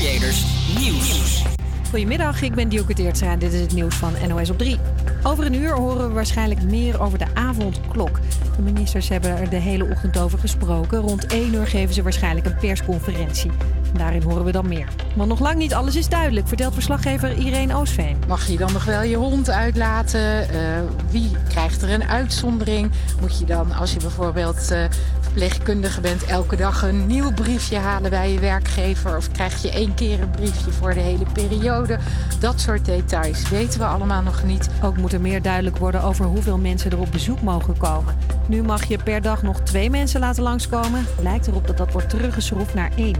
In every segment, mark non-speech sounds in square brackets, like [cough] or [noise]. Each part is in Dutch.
Creators Nieuws. Goedemiddag, ik ben Dielke Teertstra en dit is het nieuws van NOS op 3. Over een uur horen we waarschijnlijk meer over de avondklok. De ministers hebben er de hele ochtend over gesproken. Rond 1 uur geven ze waarschijnlijk een persconferentie. Daarin horen we dan meer. Maar nog lang niet alles is duidelijk, vertelt verslaggever Irene Oosveen. Mag je dan nog wel je hond uitlaten? Uh, wie krijgt er een uitzondering? Moet je dan, als je bijvoorbeeld uh, verpleegkundige bent, elke dag een nieuw briefje halen bij je werkgever? Of krijg je één keer een briefje voor de hele periode? Dat soort details weten we allemaal nog niet. Ook moet er meer duidelijk worden over hoeveel mensen er op bezoek mogen komen. Nu mag je per dag nog twee mensen laten langskomen. Lijkt erop dat dat wordt teruggeschroefd naar één.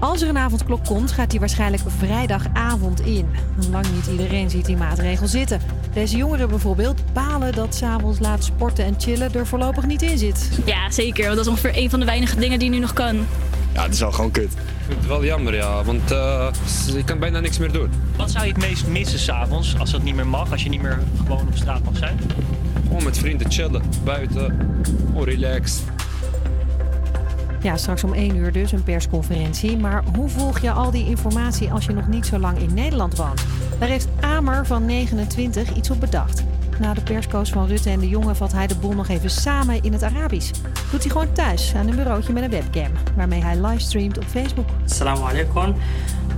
Als er een avondklok komt, gaat die waarschijnlijk vrijdagavond in. Lang niet iedereen ziet die maatregel zitten. Deze jongeren bijvoorbeeld balen dat s'avonds laat sporten en chillen er voorlopig niet in zit. Ja, zeker. Want dat is ongeveer een van de weinige dingen die nu nog kan. Ja, het is al gewoon kut. Ik vind het wel jammer, ja. Want uh, je kan bijna niks meer doen. Wat zou je het meest missen s'avonds als dat niet meer mag? Als je niet meer gewoon op straat mag zijn? Gewoon met vrienden chillen, buiten, gewoon relaxed. Ja, straks om 1 uur dus een persconferentie. Maar hoe volg je al die informatie als je nog niet zo lang in Nederland woont? Daar heeft Amer van 29 iets op bedacht Na de perscoach van Rutte en de jongen vat hij de boel nog even samen in het Arabisch. Doet hij gewoon thuis aan een bureautje met een webcam, waarmee hij livestreamt op Facebook. Assalamu alaikum.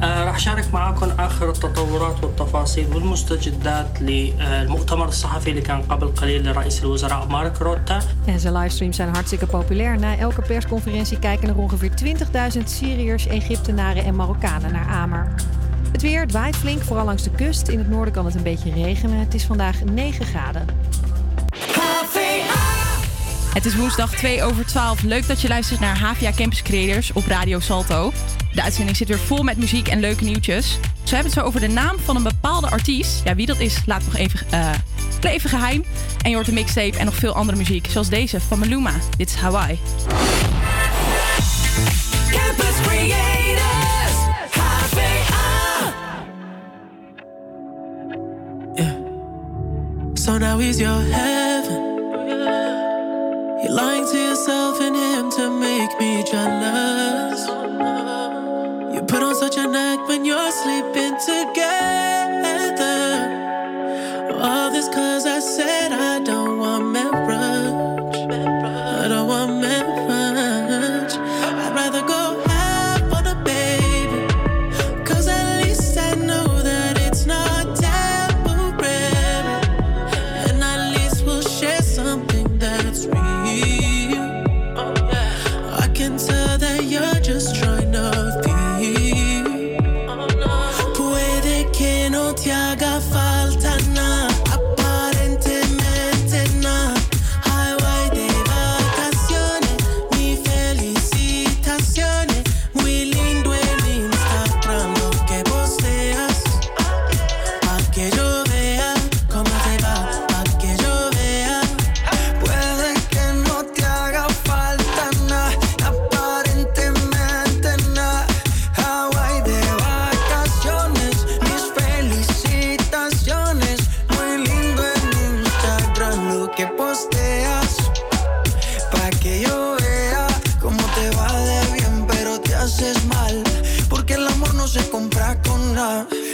راح اشارك معاكم اخر التطورات والتفاصيل والمستجدات للمؤتمر الصحفي اللي كان قبل قليل لرئيس الوزراء مارك روتا. En zijn livestreams zijn hartstikke populair. Na elke persconferentie kijken er ongeveer 20.000 Syriërs, Egyptenaren en Marokkanen naar Amer. Het weer dwaait flink, vooral langs de kust. In het noorden kan het een beetje regenen. Het is vandaag 9 graden. Het is woensdag 2 over 12. Leuk dat je luistert naar HVA Campus Creators op Radio Salto. De uitzending zit weer vol met muziek en leuke nieuwtjes. Ze hebben het zo over de naam van een bepaalde artiest. Ja, wie dat is, laat nog even, uh, even geheim. En je hoort een mixtape en nog veel andere muziek. Zoals deze van Maluma. Dit is Hawaii. Campus Creators, So now is your heaven. You're lying to yourself and him to make me jealous. You put on such an act when you're sleeping together.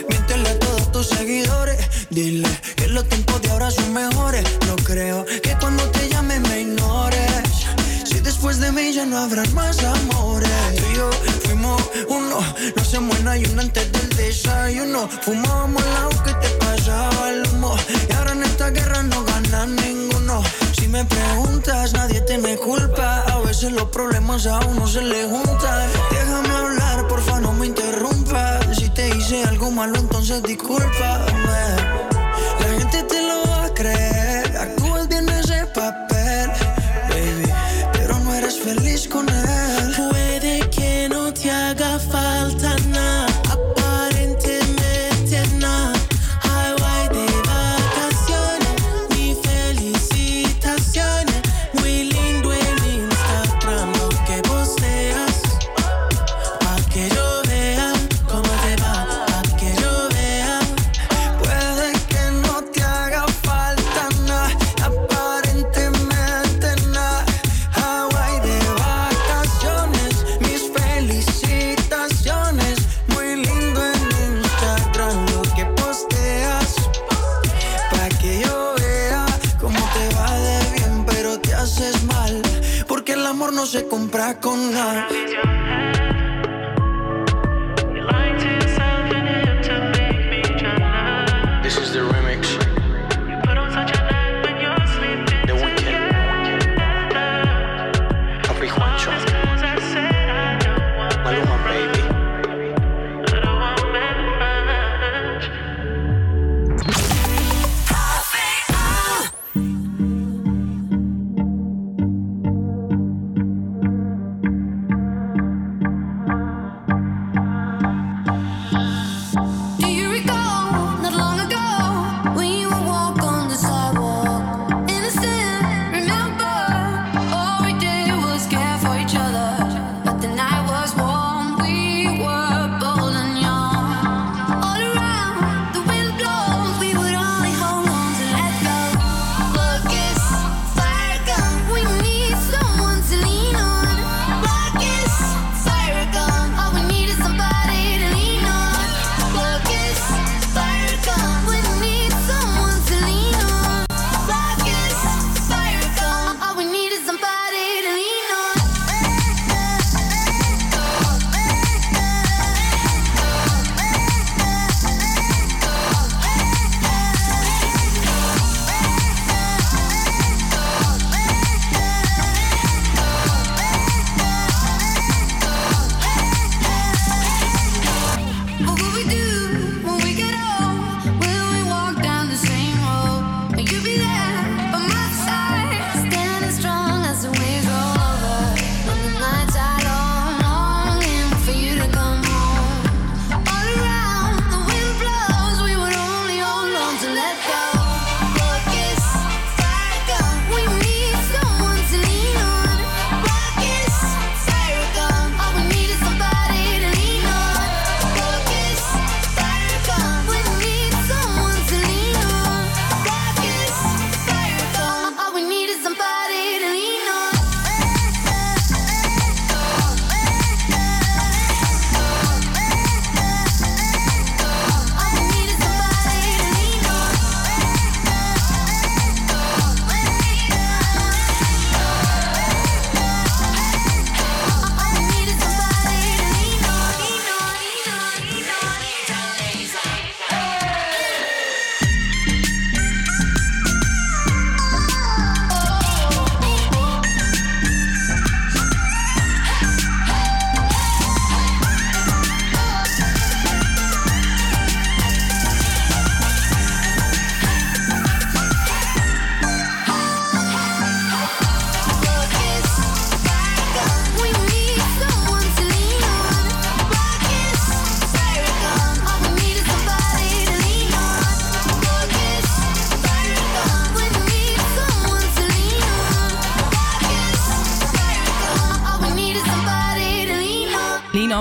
Miéntele a todos tus seguidores. Dile que los tiempos de ahora son mejores. No creo que cuando te llame me ignores. Si después de mí ya no habrán más amores. Tú y yo fuimos uno. No se muera y uno antes del desayuno. Fumábamos agua que te pasaba el humo. Y ahora en esta guerra no gana ninguno. Me preguntas, nadie tiene culpa. A veces los problemas a uno se le juntan. Déjame hablar, porfa, no me interrumpas. Si te hice algo malo, entonces discúlpame. La gente te lo va a creer.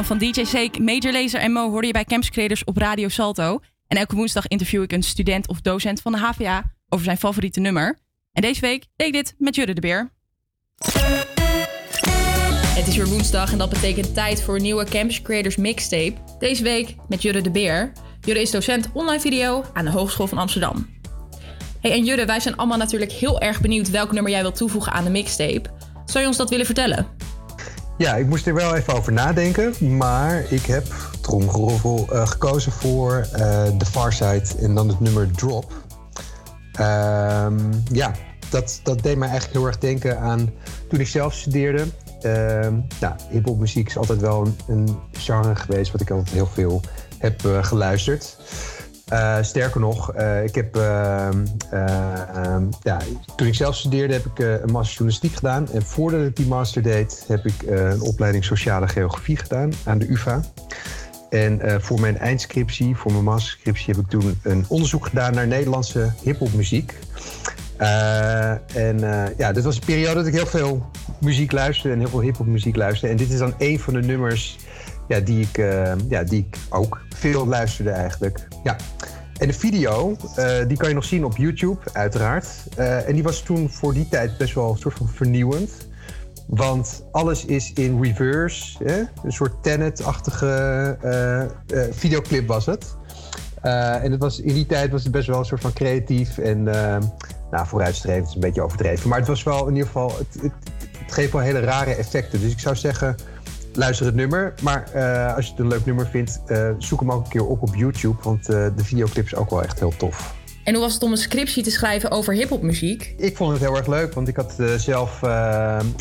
Van DJ Seek, Major Lazer en Mo hoorde je bij Campus Creators op Radio Salto. En elke woensdag interview ik een student of docent van de HVA over zijn favoriete nummer. En deze week deed ik dit met Jurre de Beer. Het is weer woensdag en dat betekent tijd voor een nieuwe Campus Creators mixtape. Deze week met Jurre de Beer. Jurre is docent online video aan de Hogeschool van Amsterdam. Hey, en Jurre, wij zijn allemaal natuurlijk heel erg benieuwd welk nummer jij wilt toevoegen aan de mixtape. Zou je ons dat willen vertellen? Ja, ik moest er wel even over nadenken. Maar ik heb, tromgeroffel, eh gekozen voor eh The Far Side en dan het nummer Drop. Ehm, ja, dat, dat deed mij eigenlijk heel erg denken aan toen ik zelf studeerde. Ehm nou, hiphopmuziek is altijd wel een, een genre geweest wat ik altijd heel veel heb eh, geluisterd. Eh, sterker nog, eh, ik heb, ehm, eh, ehm, ja, toen ik zelf studeerde heb ik een master journalistiek gedaan. En voordat ik die master deed, heb ik een opleiding sociale geografie gedaan aan de UvA. En voor mijn eindscriptie, voor mijn masterscriptie, heb ik toen een onderzoek gedaan naar Nederlandse hiphopmuziek. En ja, dit was een periode dat ik heel veel muziek luisterde en heel veel hiphopmuziek luisterde. En dit is dan een van de nummers ja, die, ik, eh, ja, die ik ook veel luisterde eigenlijk. Ja. En de video, eh, die kan je nog zien op YouTube, uiteraard. Eh, en die was toen voor die tijd best wel een soort van vernieuwend. Want alles is in reverse. Een soort Tenet-achtige videoclip was het. En het was, in die tijd was het best wel een soort van creatief en nou, vooruitstrevend is een beetje overdreven. Maar het was wel in ieder geval. Het, het, het geeft wel hele rare effecten. Dus ik zou zeggen, luister het nummer. Maar eh, als je het een leuk nummer vindt, eh, zoek hem ook een keer op op YouTube. Want eh, de videoclip is ook wel echt heel tof. En hoe was het om een scriptie te schrijven over hiphopmuziek? Ik vond het heel erg leuk, want ik, had, eh, zelf, eh,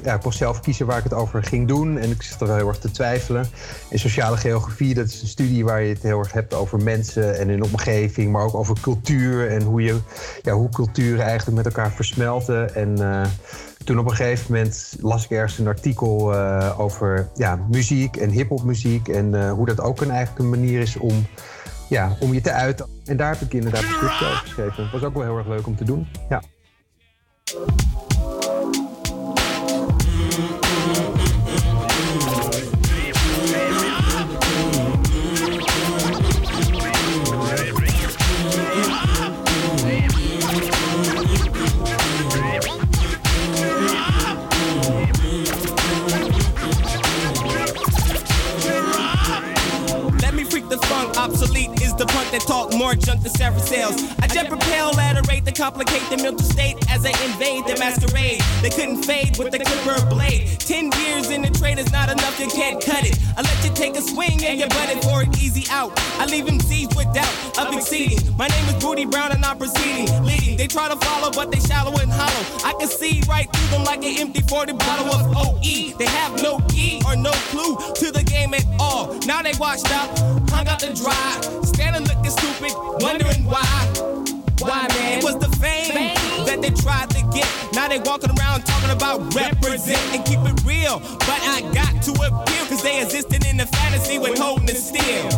ja, moest zelf kiezen waar ik het over ging doen. En ik zat er heel erg te twijfelen. En sociale geografie, dat is een studie waar je het heel erg hebt over mensen en hun omgeving. Maar ook over cultuur en hoe, je, ja, hoe culturen eigenlijk met elkaar versmelten. En eh, toen op een gegeven moment las ik ergens een artikel over ja, muziek en hiphopmuziek. En hoe dat ook een, eigenlijk een manier is om, ja, om je te uiten. En daar heb ik inderdaad een scriptje over geschreven. Het was ook wel heel erg leuk om te doen. Ja. More junk than Sarah sales. I jet propel at a rate to complicate the mental state as I invade the masquerade. They couldn't fade with the clipper blade. Ten years in the trade is not enough, you can't cut it. I let you take a swing and you butt it for an easy out. I leave them seized with doubt of exceeding. My name is Booty Brown and I'm proceeding, leading. They try to follow, but they shallow and hollow. I can see right through them like an empty 40 bottle of OE. They have no key or no clue to the game at all. Now they washed up, hung out to dry, standing looking stupid, wondering why. Why, man? It was the fame that they tried to get. Now they walking around talking about represent and keep it real. But I got to appeal, cause they existed in the fantasy when holding it still.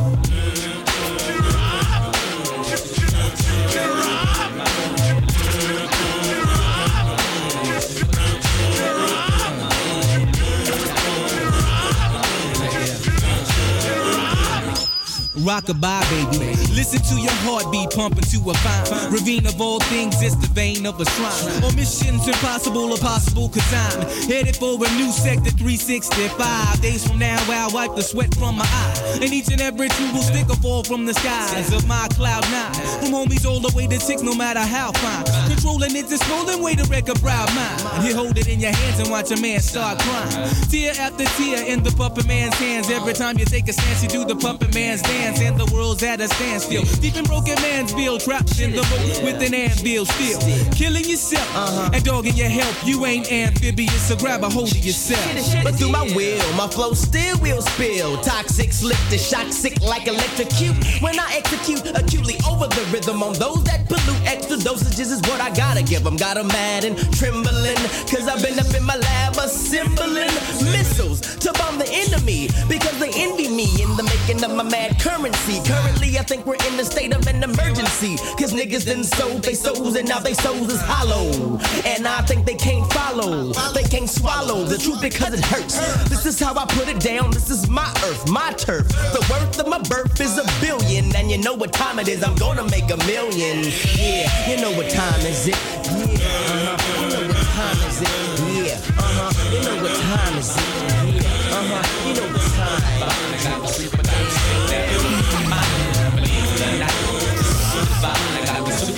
Rockabye, baby. Listen to your heartbeat pumping to a fine ravine of all things. It's the vein of a shrine. Or missions impossible or possible, cause I'm headed for a new sector 365. Days from now, I'll wipe the sweat from my eye. And each and every tree will stick or fall from the skies of my cloud nine. From homies all the way to six, no matter how fine. Controlling it's a stolen way to wreck a proud mind. You hold it in your hands and watch a man start crying. Tear after tear in the puppet man's hands. Every time you take a stance, you do the puppet man's dance. And the world's at a standstill. Deep in broken man's bill, trapped in the boat with an anvil still. Killing yourself and dogging your help. You ain't amphibious, so grab a hold of yourself. But through my will, my flow still will spill. Toxic, slip the shock, sick like electrocute. When I execute acutely over the rhythm on those that pollute, extra dosages is what I gotta give them. Got 'em mad and trembling, cause I've been up in my lab assembling missiles to bomb the enemy. Because they envy me in the making of my mad currency. Currently, I think we're in the state of an emergency. Cause niggas done sold they souls and now they souls is hollow. And I think they can't follow, they can't swallow the truth because it hurts. This is how I put it down. This is my earth, my turf. The worth of my birth is a billion. And you know what time it is, I'm gonna make a million. Yeah, you know what time is it? Yeah, uh-huh. You know what time is it? Yeah, uh-huh. You know what time is it? Yeah, uh-huh. You know what time.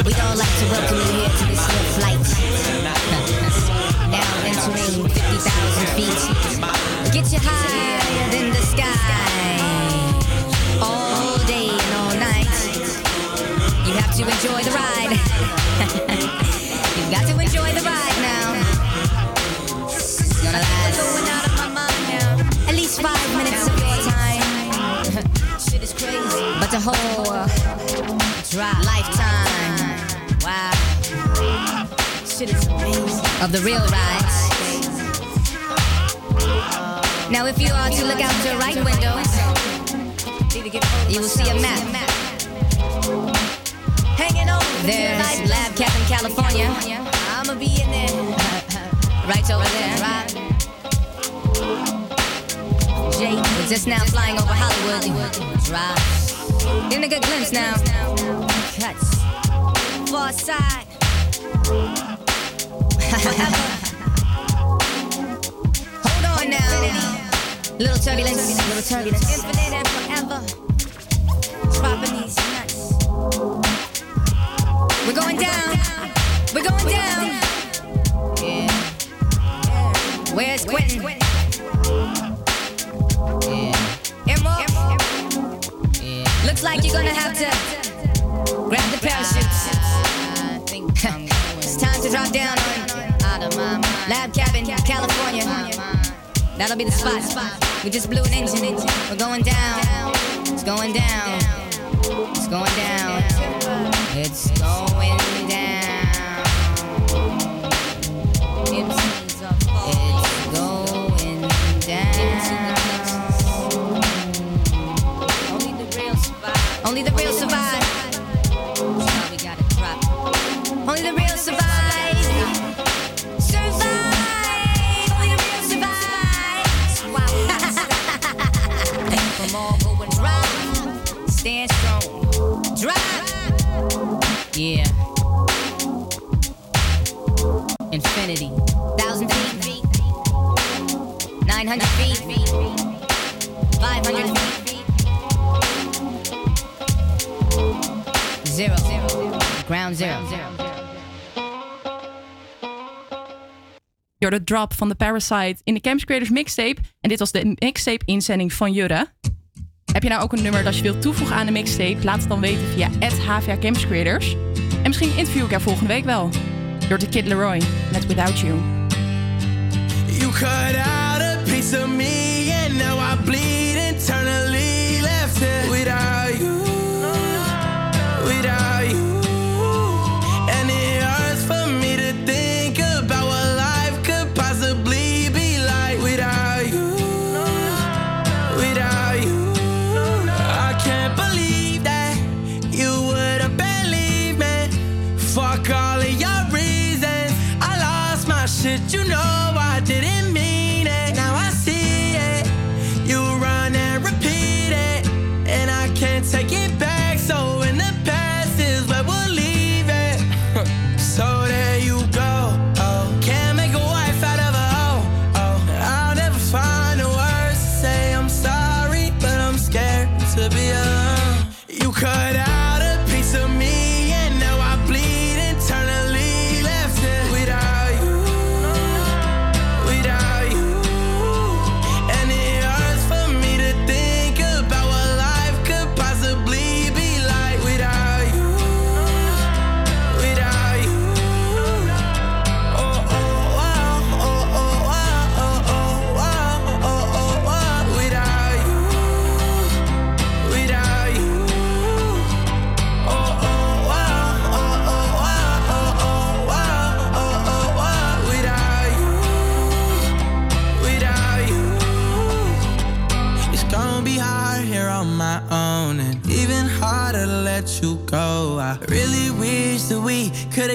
We'd all like to welcome you here to this here flight. [laughs] now entering 50,000 feet. Get you higher than the sky. All day and all night. You have to enjoy the ride. [laughs] You've got to enjoy the ride now. It's gonna last. At least five minutes of your time. [laughs] Shit is crazy. But the whole uh, lifetime. Of the real rides. Now, if you are to look out your right window, you will see a map. Hanging over There's Lab Cap in California. I'ma be in there. [laughs] right over there. Right. Jake, we're just now flying over Hollywood. Drive. Getting a good glimpse now. Cuts. Far side. Hold on now. Little turbulence. Little turbulence. Infinite and forever. Dropping these nuts. We're going down. We're going down. Yeah. Where's Quentin? Yeah. Emerald? Looks like you're gonna have to grab the parachutes. it's time to drop down That'll be the spot. We just blew an engine. We're going down. It's going down. It's going down. It's Ground zero. You're the drop van de Parasite in de Campus Creators mixtape. En dit was de mixtape inzending van Jurre. Heb je nou ook een nummer dat je wilt toevoegen aan de mixtape? Laat het dan weten via HVA Campus Creators. En misschien interview ik er volgende week wel. Door de Kid Leroy met Without You. You cut out a piece of me,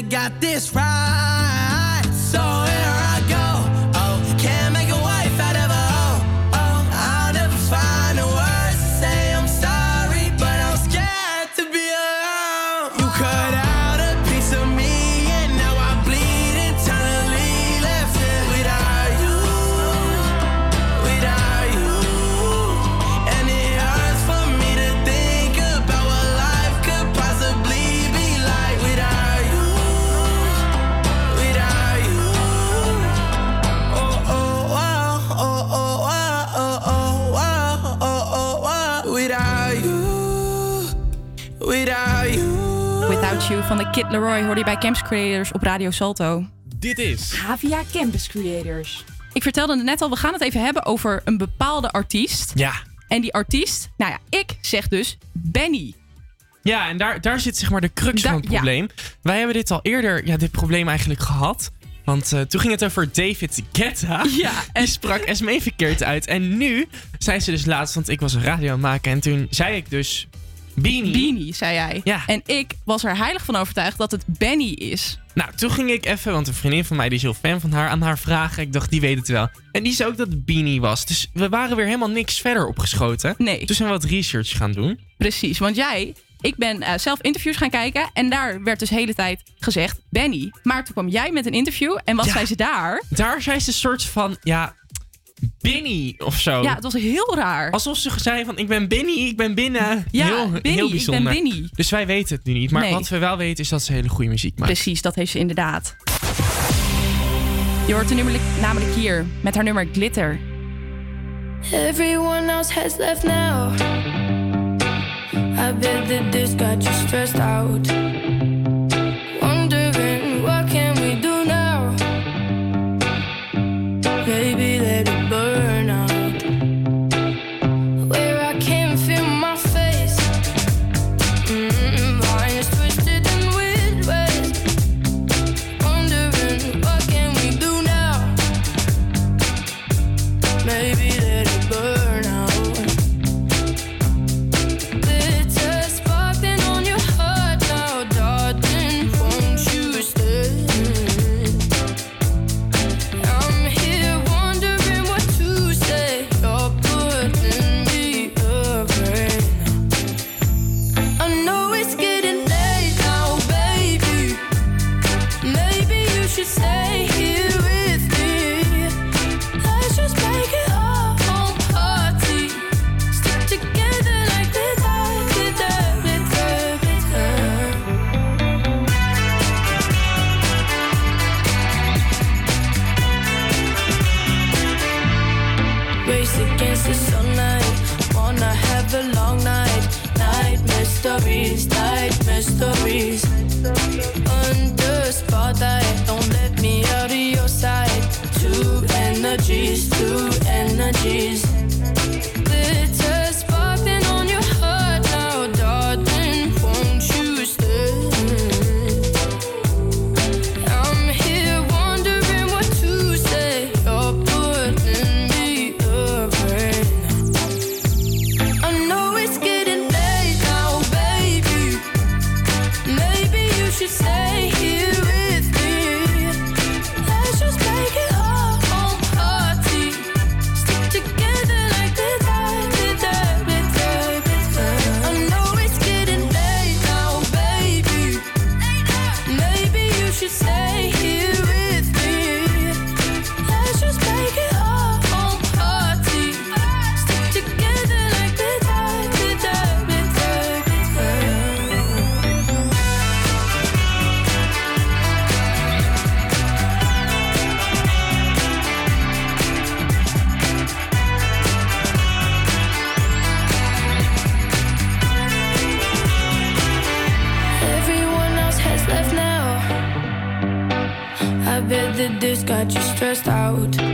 got this right. Kid Leroy hoorde je bij Campus Creators op Radio Salto. Dit is Havia Campus Creators. Ik vertelde het net al, we gaan het even hebben over een bepaalde artiest. Ja. En die artiest, nou ja, ik zeg dus Benny. Ja, en daar, daar zit zeg maar de crux Daar- van het ja. probleem. Wij hebben dit al eerder, ja, dit probleem eigenlijk gehad. Want eh, toen ging het over David Guetta. Ja, en die sprak Esmee verkeerd uit. En nu zei ze dus laatst, want ik was een radio aan het maken. En toen zei ik dus Beanie. Beanie, zei jij. Ja. En ik was er heilig van overtuigd dat het Benny is. Nou, toen ging ik even, want een vriendin van mij die is heel fan van haar, aan haar vragen. Ik dacht, die weet het wel. En die zei ook dat het Beanie was. Dus we waren weer helemaal niks verder opgeschoten. Nee. Toen zijn we wat research gaan doen. Precies, want jij, ik ben eh, zelf interviews gaan kijken en daar werd dus de hele tijd gezegd Benny. Maar toen kwam jij met een interview en wat Ja. zei ze daar? Daar zei ze een soort van, ja, Binny of zo. Ja, het was heel raar. Alsof ze zei van, ik ben Binny, ik ben binnen. Ja, heel, Binny, heel ik ben bijzonder. Binny. Dus wij weten het nu niet. Maar Nee. wat we wel weten is dat ze hele goede muziek maakt. Precies, dat heeft ze inderdaad. Je hoort namelijk, namelijk hier met haar nummer Glitter. Everyone else has left now. I bet that this got you stressed out. Stressed out.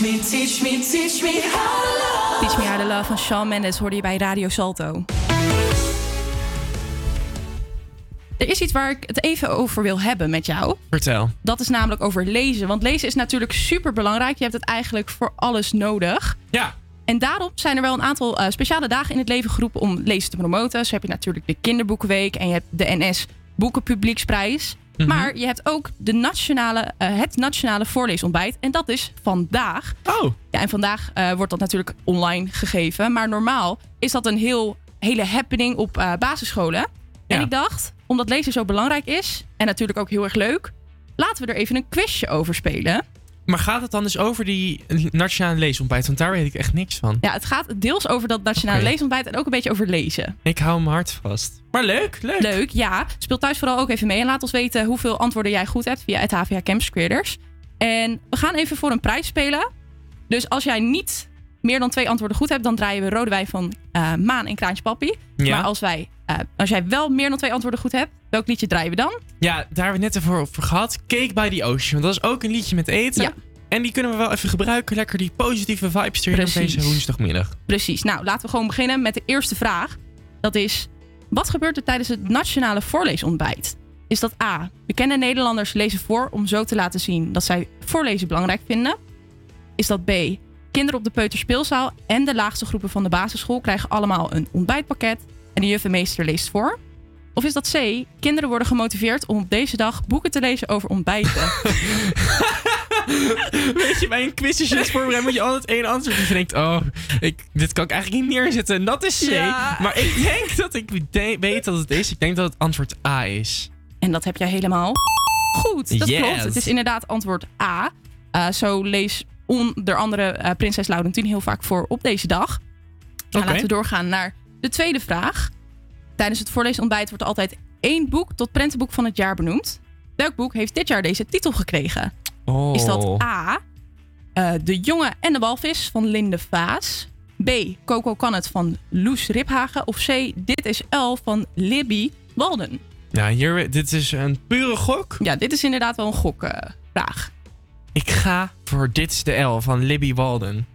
Teach me, teach me how to love. Teach Me How to Love van Shawn Mendes hoorde je bij Radio Salto. Er is iets waar ik het even over wil hebben met jou. Vertel. Dat is namelijk over lezen. Want lezen is natuurlijk super belangrijk. Je hebt het eigenlijk voor alles nodig. Ja. En daarom zijn er wel een aantal eh, speciale dagen in het leven geroepen om lezen te promoten. Zo heb je natuurlijk de Kinderboekenweek en je hebt de NS Boekenpublieksprijs. Mhm. Maar je hebt ook de nationale, eh, het Nationale Voorleesontbijt. En dat is vandaag. Oh. Ja, en vandaag eh, wordt dat natuurlijk online gegeven. Maar normaal is dat een heel, hele happening op eh, basisscholen. En ik dacht, omdat lezen zo belangrijk is... en natuurlijk ook heel erg leuk... laten we er even een quizje over spelen. Maar gaat het dan dus over die nationale leesontbijt? Want daar weet ik echt niks van. Ja, het gaat deels over dat nationale leesontbijt... en ook een beetje over lezen. Ik hou mijn hart vast. Maar leuk, leuk. Leuk, ja. Speel thuis vooral ook even mee. En laat ons weten hoeveel antwoorden jij goed hebt via het HVA Creators. En we gaan even voor een prijs spelen. Dus als jij niet meer dan twee antwoorden goed hebt... dan draaien we rode wijn van eh, Maan en Kraantje Papi. Ja. Maar als, wij, eh, als jij wel meer dan twee antwoorden goed hebt... welk liedje draaien we dan? Ja, daar hebben we net even over gehad. Cake by the Ocean. Dat is ook een liedje met eten. Ja. En die kunnen we wel even gebruiken. Lekker die positieve vibes erin op deze woensdagmiddag. Precies. Nou, laten we gewoon beginnen met de eerste vraag. Dat is, wat gebeurt er tijdens het nationale voorleesontbijt? Is dat A, bekende Nederlanders lezen voor om zo te laten zien dat zij voorlezen belangrijk vinden? Is dat B, kinderen op de peuterspeelzaal en de laagste groepen van de basisschool krijgen allemaal een ontbijtpakket en de juf en meester leest voor? Of is dat C, kinderen worden gemotiveerd om op deze dag boeken te lezen over ontbijten? [laughs] Weet je, bij een quiz als je het voorbereidt, moet je altijd één antwoord die je denkt, oh, ik, dit kan ik eigenlijk niet neerzetten. En dat is C. Ja. Maar ik denk dat ik de- weet dat het is. Ik denk dat het antwoord A is. En dat heb jij helemaal goed. Dat Yes. klopt. Het is inderdaad antwoord A. Eh, zo lees onder andere eh, prinses Laurentien heel vaak voor op deze dag. Nou, Oké. laten we doorgaan naar de tweede vraag. Tijdens het voorleesontbijt wordt altijd één boek tot prentenboek van het jaar benoemd. Welk boek heeft dit jaar deze titel gekregen? Oh. Is dat A. eh, de jongen en de walvis van Linde Vaas? B. Coco kan het van Loes Riphagen? Of C. Dit is L van Libby Walden? Ja, hier, dit is een pure gok. Ja, dit is inderdaad wel een gokvraag. Ik ga voor Dit is de L van Libby Walden.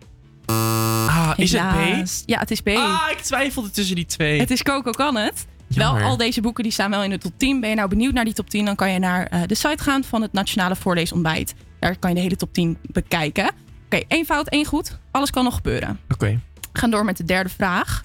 Ah, is het. B? Ja, het is B. Ah, ik twijfelde tussen die twee. Het is Coco kan het. Jammer. Wel, al deze boeken die staan wel in de top 10. Ben je nou benieuwd naar die top 10? Dan kan je naar eh, de site gaan van het Nationale Voorleesontbijt. Daar kan je de hele top 10 bekijken. Oké, één fout, één goed. Alles kan nog gebeuren. Oké. We gaan door met de derde vraag.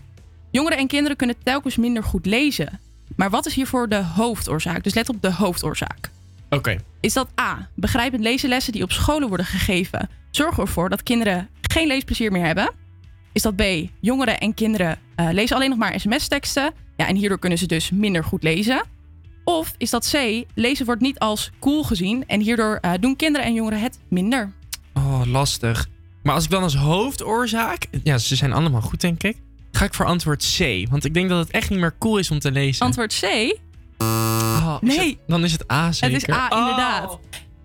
Jongeren en kinderen kunnen telkens minder goed lezen. Maar wat is hiervoor de hoofdoorzaak? Dus let op de hoofdoorzaak. Oké. Is dat A. Begrijpend lezenlessen die op scholen worden gegeven zorgen ervoor dat kinderen geen leesplezier meer hebben? Is dat B. Jongeren en kinderen eh, lezen alleen nog maar sms-teksten ja, en hierdoor kunnen ze dus minder goed lezen? Of is dat C. Lezen wordt niet als cool gezien en hierdoor eh, doen kinderen en jongeren het minder? Oh, lastig. Maar als ik dan als hoofdoorzaak... Ja, ze zijn allemaal goed, denk ik. Ga ik voor antwoord C. Want ik denk dat het echt niet meer cool is om te lezen. Antwoord C. Oh, is Nee. het- dan is het A zeker. Het is A, Oh.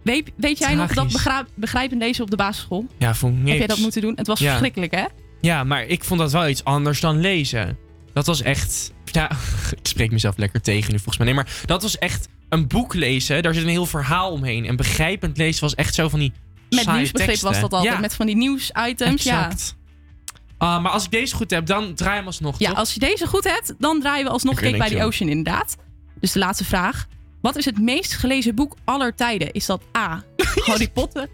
Weet, weet jij nog dat begrijpend lezen op de basisschool? Ja, vond ik niks. Heb jij dat moeten doen? Het was Ja. verschrikkelijk, hè? Ja, maar ik vond dat wel iets anders dan lezen. Dat was echt... Ja, [laughs] ik spreek mezelf lekker tegen nu volgens mij. Nee, maar dat was echt een boek lezen. Daar zit een heel verhaal omheen. En begrijpend lezen was echt zo van die Met nieuwsbegrip was dat altijd. Ja, Met van die nieuwsitems. Ja. Ah, maar als ik deze goed heb, dan draai hem alsnog, ja, toch? als je deze goed hebt, dan draaien we alsnog Cake by the. Ocean inderdaad. Dus de laatste vraag. Wat is het meest gelezen boek aller tijden? Is dat A. [laughs] Harry Potter?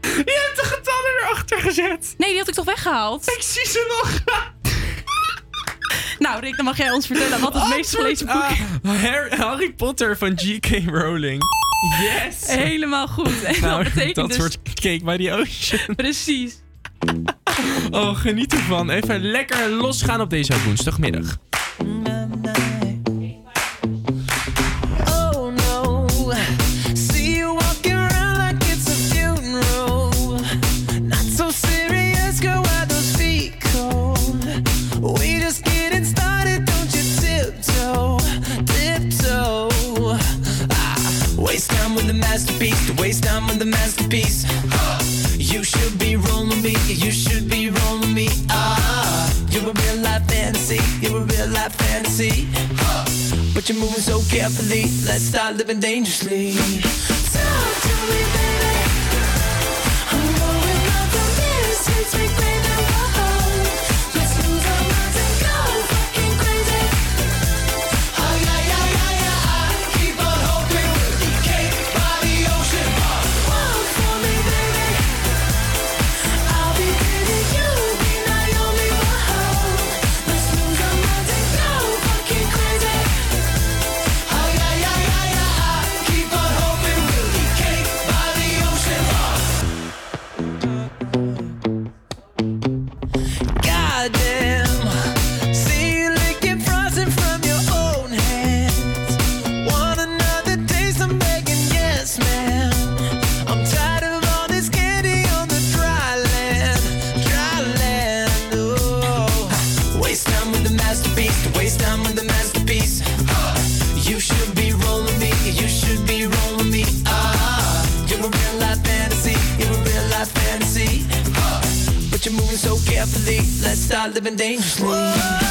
Je hebt de getallen erachter gezet. Nee, die had ik toch weggehaald? Ik zie ze nog. [laughs] Nou, Rick, dan mag jij ons vertellen wat het meest gelezen boek is. Harry, Harry Potter van G.K. Rowling. Yes. Helemaal goed. En Nou, dat betekent dat dus... soort cake by the ocean. [laughs] Precies. Oh, geniet ervan. Even lekker losgaan op deze woensdagmiddag. The masterpiece. You should be rolling me, you should be rolling me. Ah, you're a real life fantasy, you're a real life fantasy. But you're moving so carefully, let's start living dangerously. Talk to me, baby. I'm going up but living dangerously.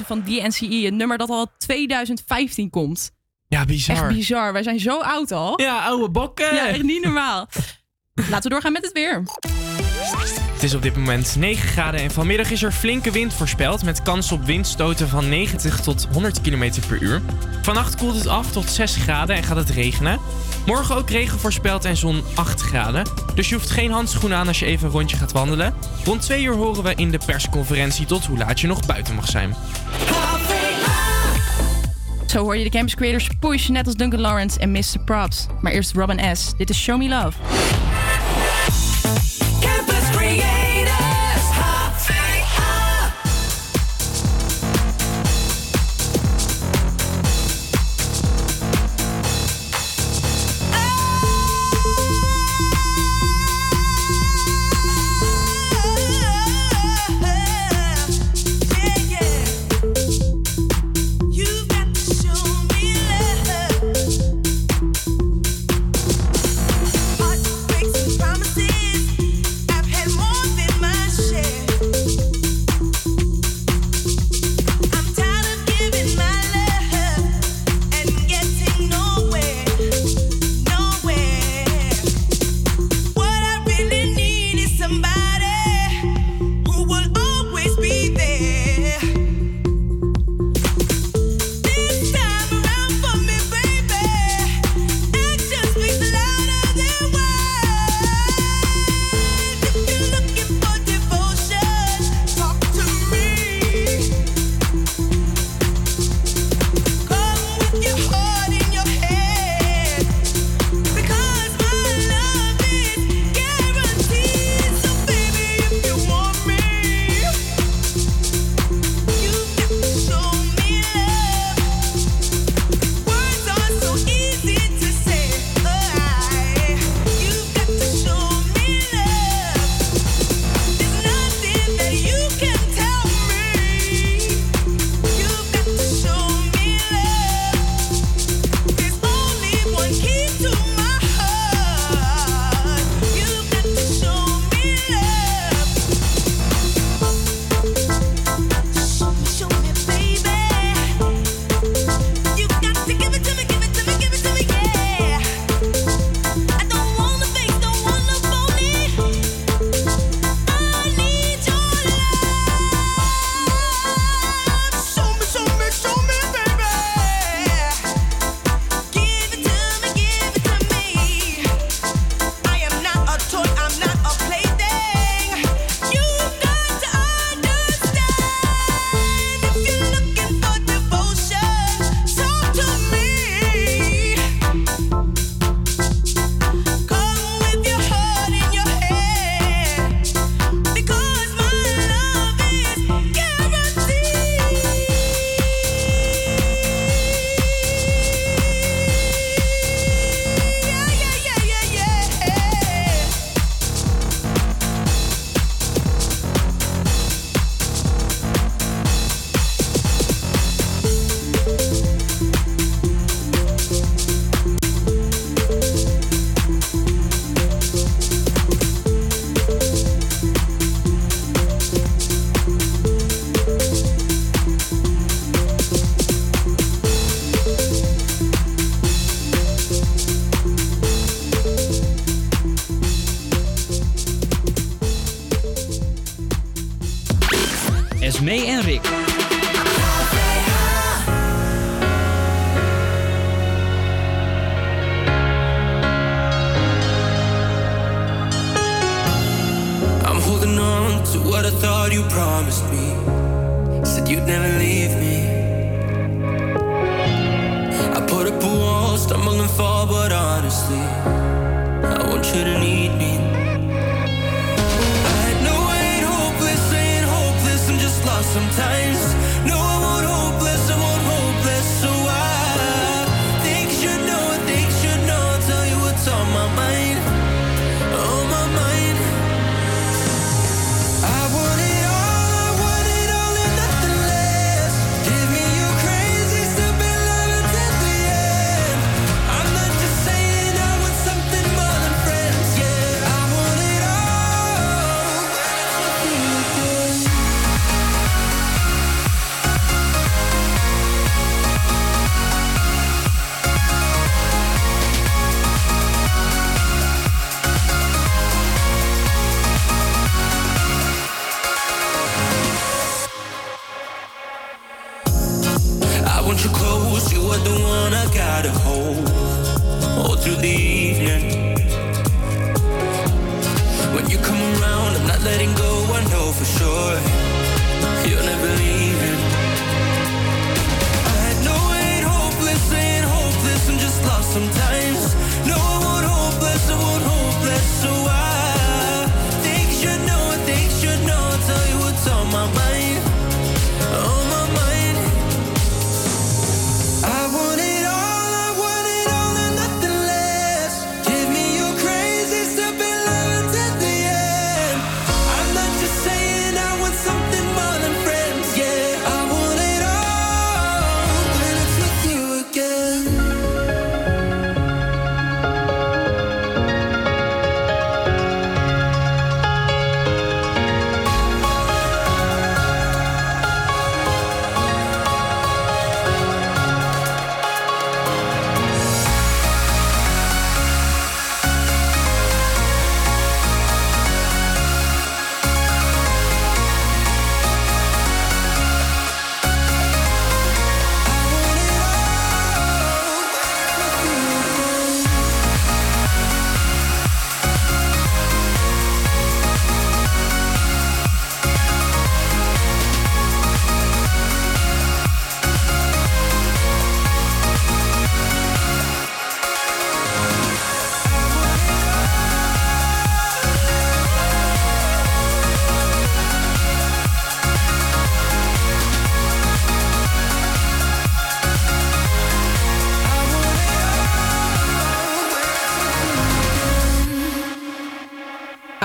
Ocean van DNCE. Een nummer dat al 2015 komt. Ja, bizar. Echt bizar. Wij zijn zo oud al. Ja, oude bokken. Ja, echt niet normaal. Laten we doorgaan met het weer. Het is op dit moment 9 graden en vanmiddag is er flinke wind voorspeld met kans op windstoten van 90 tot 100 km per uur. Vannacht koelt het af tot 6 graden en gaat het regenen. Morgen ook regen voorspeld en zon 8 graden. Dus je hoeft geen handschoenen aan als je even een rondje gaat wandelen. Rond 2 uur horen we in de persconferentie tot hoe laat je nog buiten mag zijn. Zo hoor je de Campus Creators push, net als Duncan Lawrence en Mr. Props. Maar eerst Robin S. Dit is Show Me Love.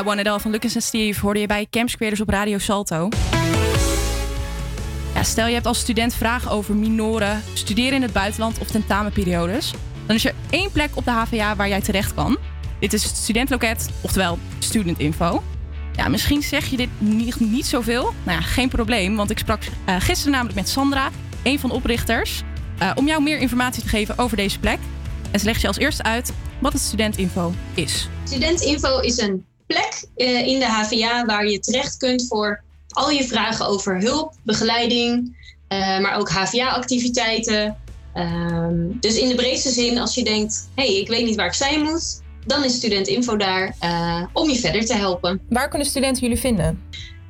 Want It All van Lucas en Steve hoorde je bij Camps Creators op Radio Salto. Ja, stel je hebt als student vragen over minoren, studeren in het buitenland of tentamenperiodes. Dan is er één plek op de HVA waar jij terecht kan. Dit is het studentloket, oftewel Student Info. Ja, misschien zeg je dit niet, niet zoveel. Nou ja, geen probleem, want ik sprak eh, gisteren namelijk met Sandra, een van de oprichters, eh, om jou meer informatie te geven over deze plek. En ze legt je als eerste uit wat het Studentinfo is. Studentinfo is een plek eh, in de HVA waar je terecht kunt voor al je vragen over hulp, begeleiding, eh, maar ook HVA-activiteiten. Ehm, dus in de breedste zin, als je denkt: hé, hey, ik weet niet waar ik zijn moet, dan is Studentinfo daar eh, om je verder te helpen. Waar kunnen studenten jullie vinden?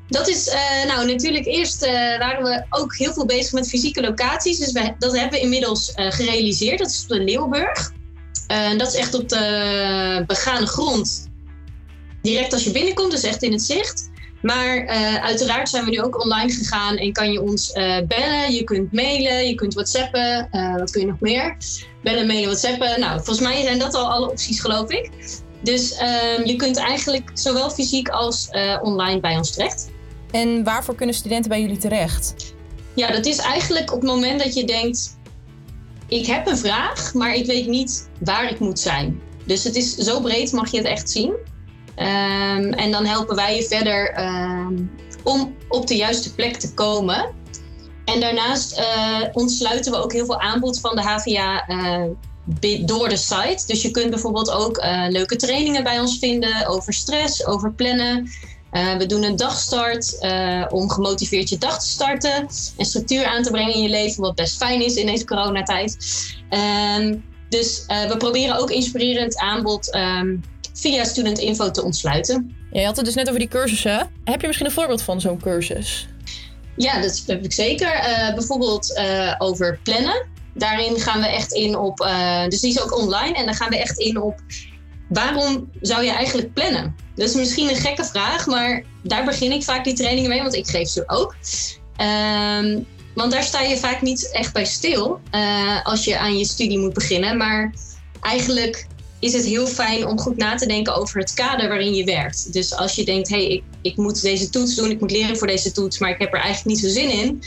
Dat is, nou natuurlijk eerst waren we ook heel veel bezig met fysieke locaties. Dus dat hebben we inmiddels gerealiseerd. Dat is op de Leeuwburg. Dat is echt op de begane grond. Direct als je binnenkomt, dus echt in het zicht. Maar eh, uiteraard zijn we nu ook online gegaan en kan je ons eh, bellen. Je kunt mailen, je kunt whatsappen. Eh, wat kun je nog meer? Bellen, mailen, whatsappen. Nou, volgens mij zijn dat al alle opties, geloof ik. Dus ehm, je kunt eigenlijk zowel fysiek als online bij ons terecht. En waarvoor kunnen studenten bij jullie terecht? Ja, dat is eigenlijk op het moment dat je denkt: ik heb een vraag, maar ik weet niet waar ik moet zijn. Dus het is zo breed, mag je het echt zien. Ehm, en dan helpen wij je verder ehm, om op de juiste plek te komen. En daarnaast eh, ontsluiten we ook heel veel aanbod van de HVA eh, door de site. Dus je kunt bijvoorbeeld ook eh, leuke trainingen bij ons vinden over stress, over plannen. We doen een dagstart om gemotiveerd je dag te starten en structuur aan te brengen in je leven, wat best fijn is in deze coronatijd. Ehm, dus we proberen ook inspirerend aanbod via Student Info te ontsluiten. Ja, je had het dus net over die cursussen. Heb je misschien een voorbeeld van zo'n cursus? Ja, dat heb ik zeker. Eh, bijvoorbeeld eh, over plannen. Daarin gaan we echt in op, eh, dus die is ook online. En dan gaan we echt in op waarom zou je eigenlijk plannen? Dat is misschien een gekke vraag, maar daar begin ik vaak die trainingen mee, want ik geef ze ook. Ehm, want daar sta je vaak niet echt bij stil als je aan je studie moet beginnen. Maar eigenlijk is het heel fijn om goed na te denken over het kader waarin je werkt. Dus als je denkt, hé, hey, ik, ik moet deze toets doen, ik moet leren voor deze toets, maar ik heb er eigenlijk niet zo zin in.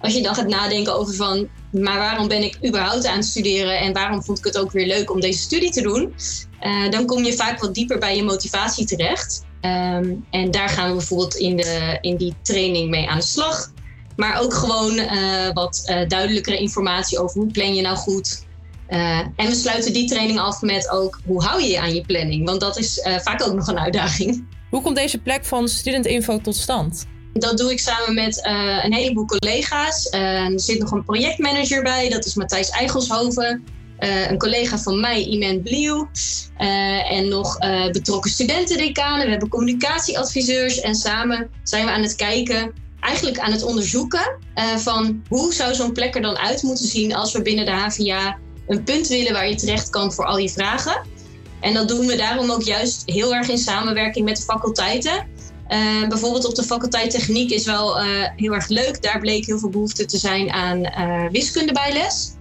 Als je dan gaat nadenken over van, maar waarom ben ik überhaupt aan het studeren en waarom vond ik het ook weer leuk om deze studie te doen, eh, dan kom je vaak wat dieper bij je motivatie terecht. Ehm, en daar gaan we bijvoorbeeld in, de, in die training mee aan de slag. Maar ook gewoon eh, wat eh, duidelijkere informatie over hoe plan je nou goed. Eh, en we sluiten die training af met ook hoe hou je je aan je planning. Want dat is eh, vaak ook nog een uitdaging. Hoe komt deze plek van Student Info tot stand? Dat doe ik samen met eh, een heleboel collega's. Er zit nog een projectmanager bij, dat is Matthijs Eigelshoven. Een collega van mij, Iman Blieu. Eh, en nog betrokken studentendecanen. We hebben communicatieadviseurs. En samen zijn we aan het kijken, eigenlijk aan het onderzoeken... eh, van hoe zou zo'n plek er dan uit moeten zien... als we binnen de HVA een punt willen waar je terecht kan voor al je vragen. En dat doen we daarom ook juist heel erg in samenwerking met de faculteiten. Eh, bijvoorbeeld op de faculteit techniek is wel eh, heel erg leuk. Daar bleek heel veel behoefte te zijn aan eh wiskundebijles.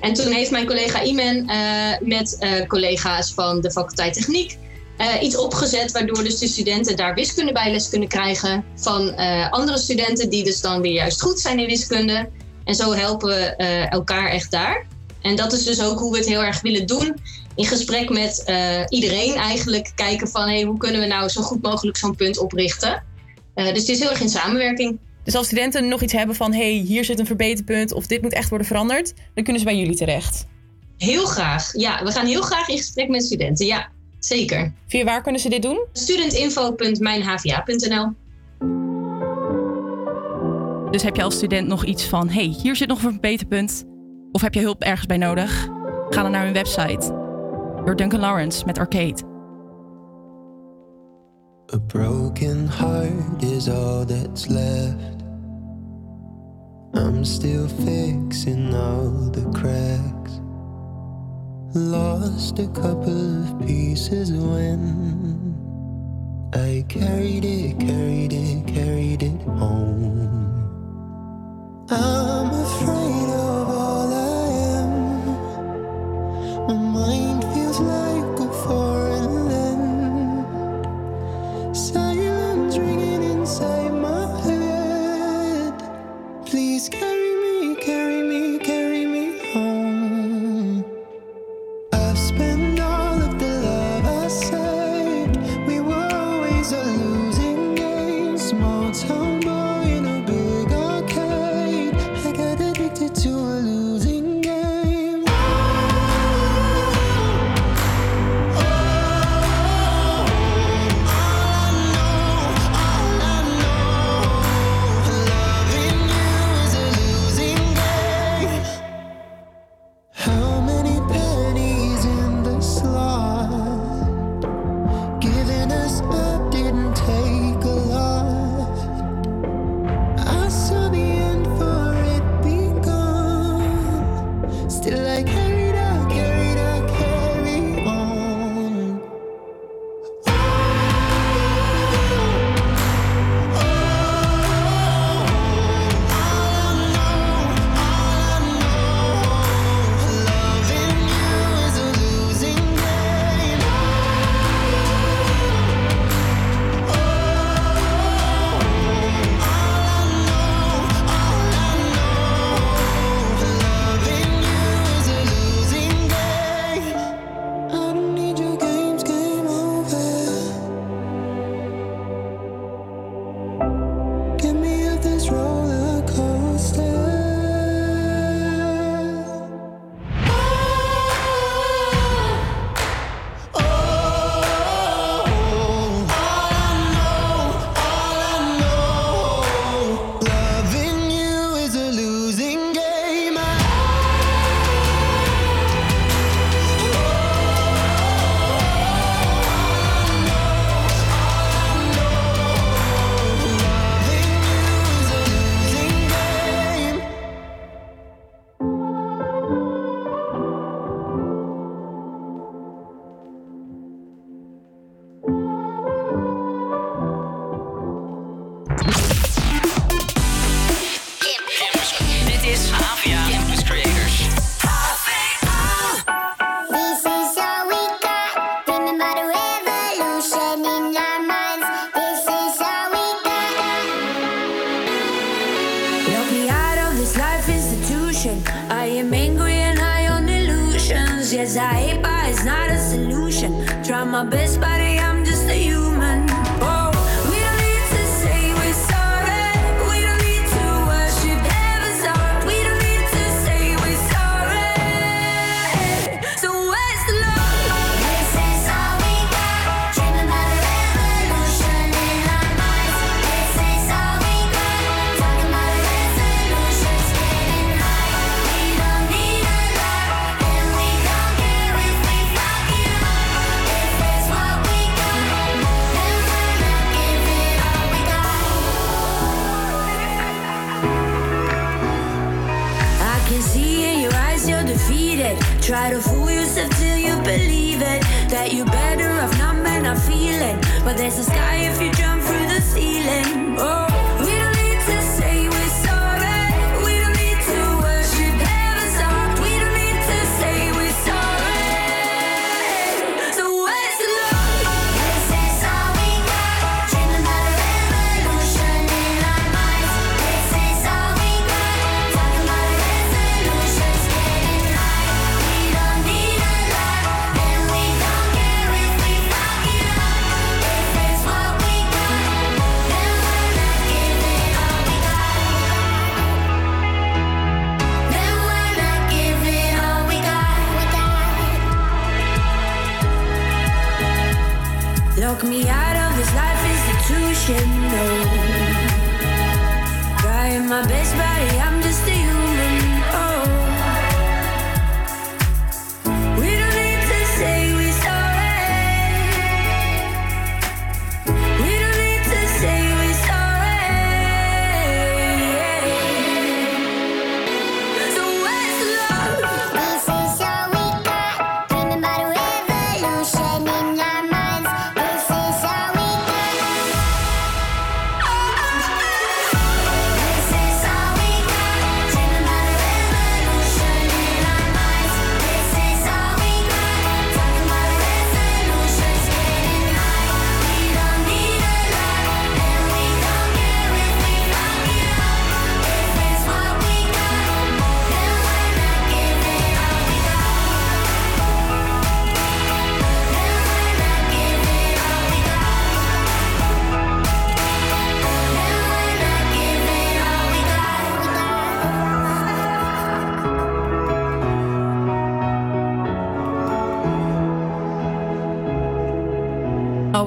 En toen heeft mijn collega Iman eh, met collega's van de faculteit techniek iets opgezet waardoor dus de studenten daar wiskundebijles kunnen krijgen van andere studenten die dus dan weer juist goed zijn in wiskunde. En zo helpen we elkaar echt daar. En dat is dus ook hoe we het heel erg willen doen. In gesprek met eh, iedereen eigenlijk kijken van hey, hoe kunnen we nou zo goed mogelijk zo'n punt oprichten. Eh, dus het is heel erg in samenwerking. Dus als studenten nog iets hebben van... hey, hier zit een verbeterpunt of dit moet echt worden veranderd... dan kunnen ze bij jullie terecht. Heel graag. Ja, we gaan heel graag in gesprek met studenten. Ja, zeker. Via waar kunnen ze dit doen? Studentinfo.mijnhva.nl Dus heb je als student nog iets van: hey, hier zit nog een verbeterpunt? Of heb je hulp ergens bij nodig? Ga dan naar hun website. Door Duncan Lawrence met Arcade. A broken heart is all that's left. I'm still fixing all the cracks. Lost a couple of pieces when I carried it, carried it, carried it home. I'm afraid of My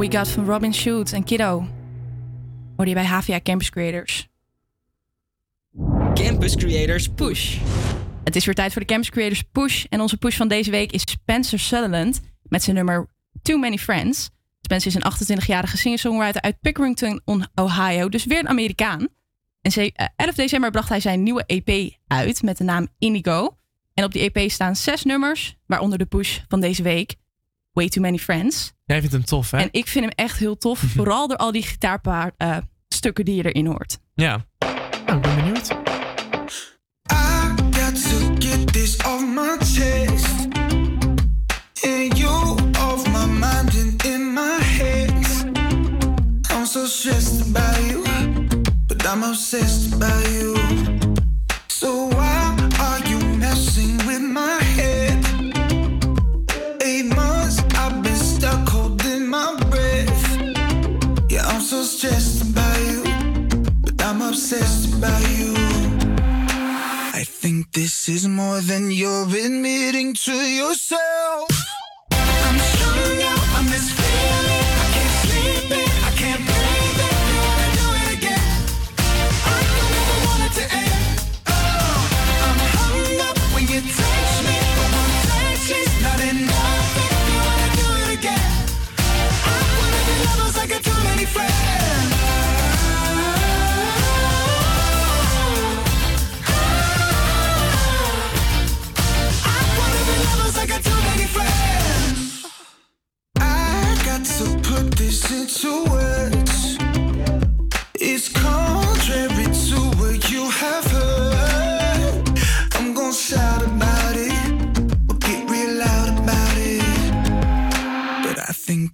We Got van Robin Shoot en Kiddo. Hoor je bij HVA Campus Creators. Campus Creators Push. Het is weer tijd voor de Campus Creators Push. En onze push van deze week is Spencer Sutherland met zijn nummer Too Many Friends. Spencer is een 28-jarige singer-songwriter uit Pickerington, Ohio. Dus weer een Amerikaan. En 11 eh, december bracht hij zijn nieuwe EP uit met de naam Indigo. En op die EP staan zes nummers, waaronder de push van deze week. Way Too Many Friends. Jij vindt hem tof, hè? En ik vind hem echt heel tof. Mhm. Vooral door al die gitaarstukken eh, die je erin hoort. Ja. Nou, ik ben benieuwd. I got to get this off my chest. And you off my mind and in my head. I'm so stressed about you. But I'm obsessed about is more than you're admitting to yourself.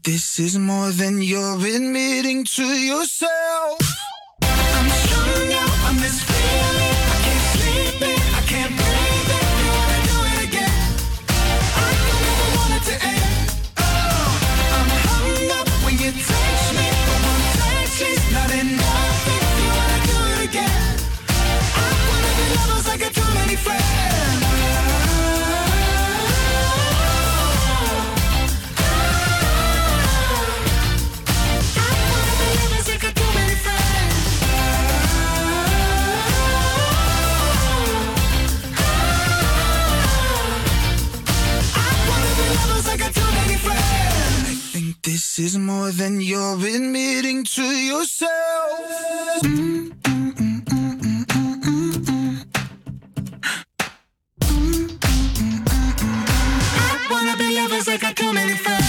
This is more than you're admitting to yourself. This is more than you're admitting to yourself. I wanna be lovers like I come in first.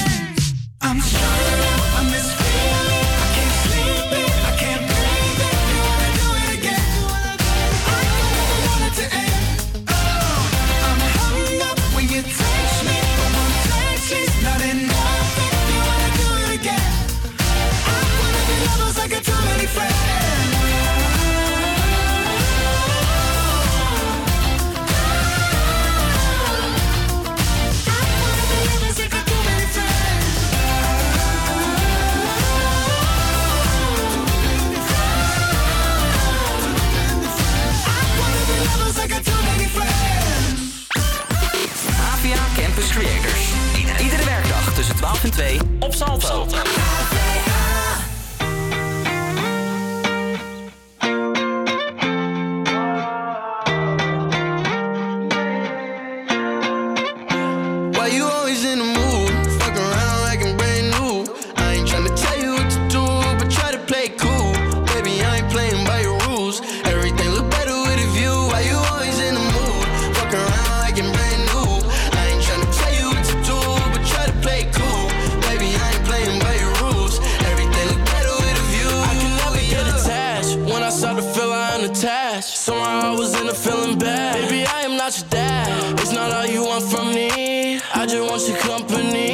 attached. Somehow I was in a feeling bad. Baby, I am not your dad. It's not all you want from me. I just want your company.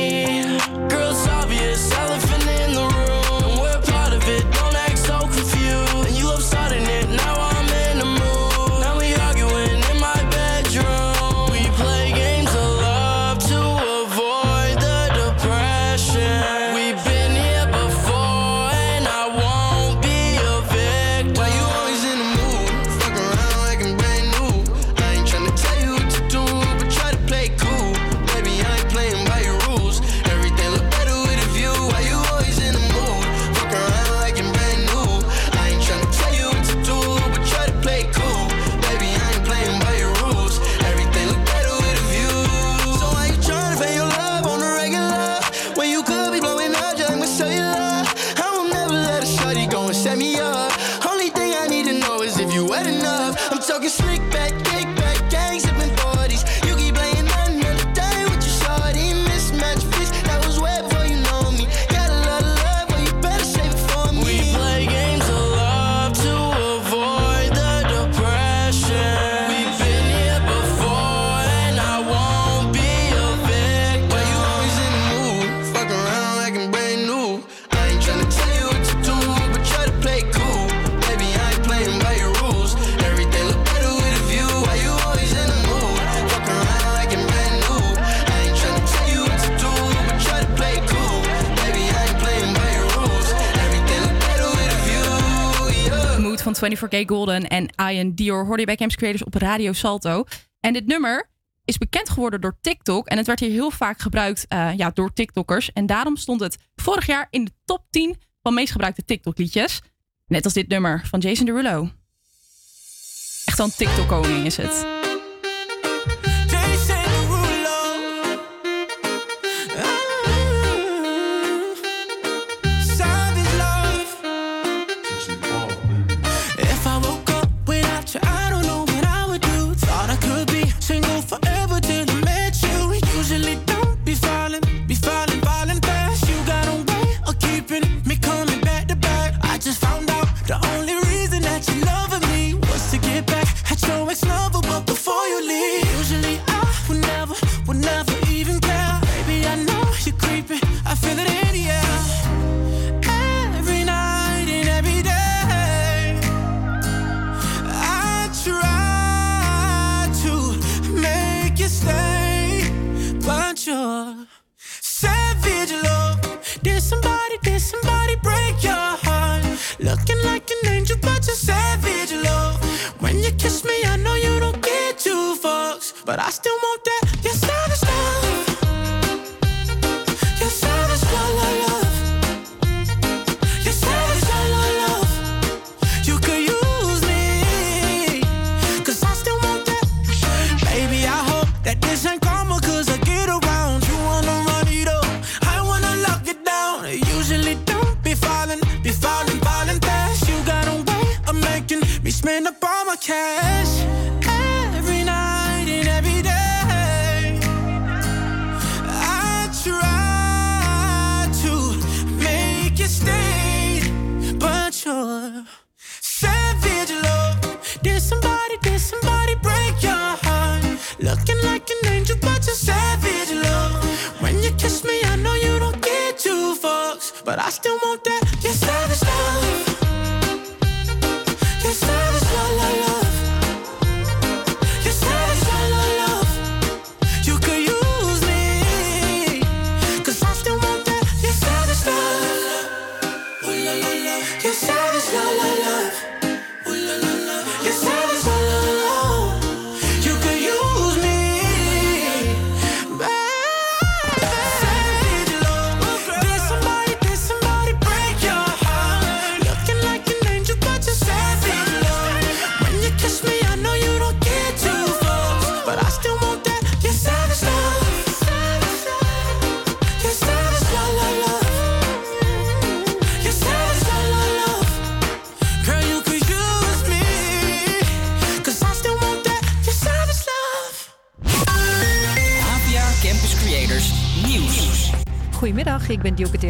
24K Golden en Ian Dior hoorde je bij Camps Creators op Radio Salto. En dit nummer is bekend geworden door TikTok. En het werd hier heel vaak gebruikt eh, ja, door TikTokkers. En daarom stond het vorig jaar in de top 10 van meest gebruikte TikTok-liedjes. Net als dit nummer van Jason Derulo. Echt een TikTok-koning is het. But I still want that. Your savage but I still want that.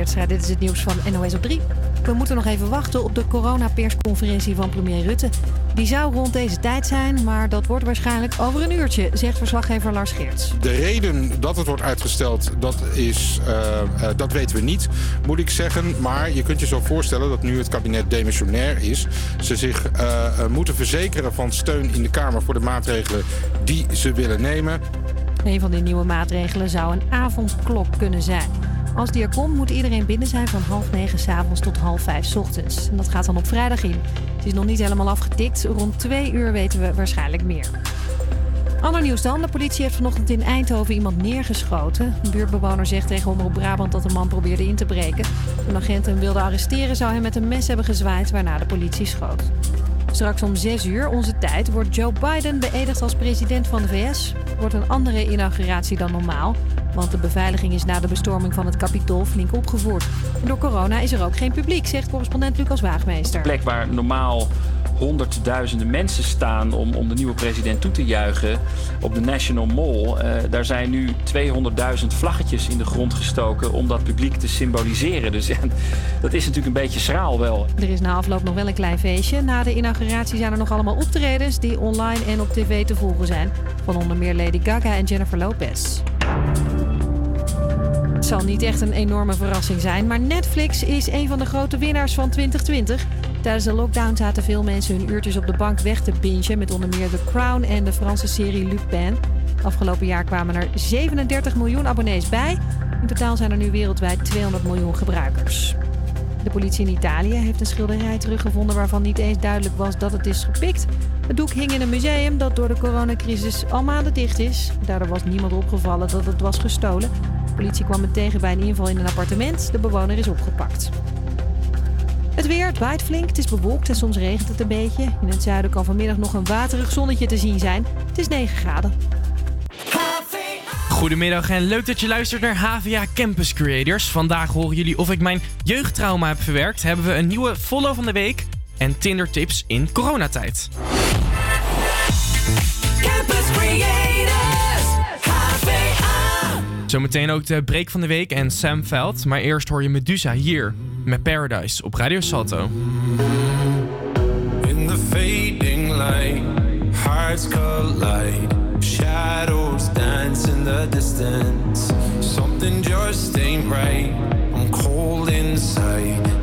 Teertstra. Dit is het nieuws van NOS op 3. We moeten nog even wachten op de coronapersconferentie van premier Rutte. Die zou rond deze tijd zijn, maar dat wordt waarschijnlijk over een uurtje, zegt verslaggever Lars Geerts. De reden dat het wordt uitgesteld, dat, is, eh, eh, dat weten we niet, moet ik zeggen. Maar je kunt je zo voorstellen dat nu het kabinet demissionair is... ze zich eh, moeten verzekeren van steun in de Kamer voor de maatregelen die ze willen nemen. Een van die nieuwe maatregelen zou een avondklok kunnen zijn. Als komt, moet iedereen binnen zijn van half negen s'avonds tot half vijf ochtends. En dat gaat dan op vrijdag in. Het is nog niet helemaal afgetikt. Rond twee uur weten we waarschijnlijk meer. Ander nieuws dan. De politie heeft vanochtend in Eindhoven iemand neergeschoten. Een buurtbewoner zegt tegen Omroep Brabant dat de man probeerde in te breken. Toen agenten hem wilden arresteren, zou hij met een mes hebben gezwaaid, waarna de politie schoot. Straks om 6 uur, onze tijd, wordt Joe Biden beëdigd als president van de VS. Wordt een andere inauguratie dan normaal, want de beveiliging is na de bestorming van het Capitool flink opgevoerd. En door corona is er ook geen publiek, zegt correspondent Lucas Waagmeester. plek waar normaal honderdduizenden mensen staan om, om de nieuwe president toe te juichen op de National Mall. eh, daar zijn nu 200.000 vlaggetjes in de grond gestoken om dat publiek te symboliseren. Dus [laughs] ja, dat is natuurlijk een beetje schraal wel. Er is na afloop nog wel een klein feestje. Na de inauguratie zijn er nog allemaal optredens die online en op tv te volgen zijn. Van onder meer Lady Gaga en Jennifer Lopez. Het zal niet echt een enorme verrassing zijn, maar Netflix is een van de grote winnaars van 2020. Tijdens de lockdown zaten veel mensen hun uurtjes op de bank weg te bingen met onder meer The Crown en de Franse serie Lupin. Afgelopen jaar kwamen er 37 miljoen abonnees bij. In totaal zijn er nu wereldwijd 200 miljoen gebruikers. De politie in Italië heeft een schilderij teruggevonden waarvan niet eens duidelijk was dat het is gepikt. Het doek hing in een museum dat door de coronacrisis al maanden dicht is. Daardoor was niemand opgevallen dat het was gestolen. Politie kwam het tegen bij een inval in een appartement. De bewoner is opgepakt. Het weer, het waait flink, het is bewolkt en soms regent het een beetje. In het zuiden kan vanmiddag nog een waterig zonnetje te zien zijn. Het is 9 graden. Goedemiddag en leuk dat je luistert naar HVA Campus Creators. Vandaag horen jullie of ik mijn jeugdtrauma heb verwerkt. Hebben we een nieuwe follow van de week en Tinder tips in coronatijd. Zometeen ook de break van de week en Sam Veld. Maar eerst hoor je Medusa hier met Paradise op Radio Salto. In the fading light, hearts collide. Shadows dance in the distance. Something just ain't right. I'm cold inside.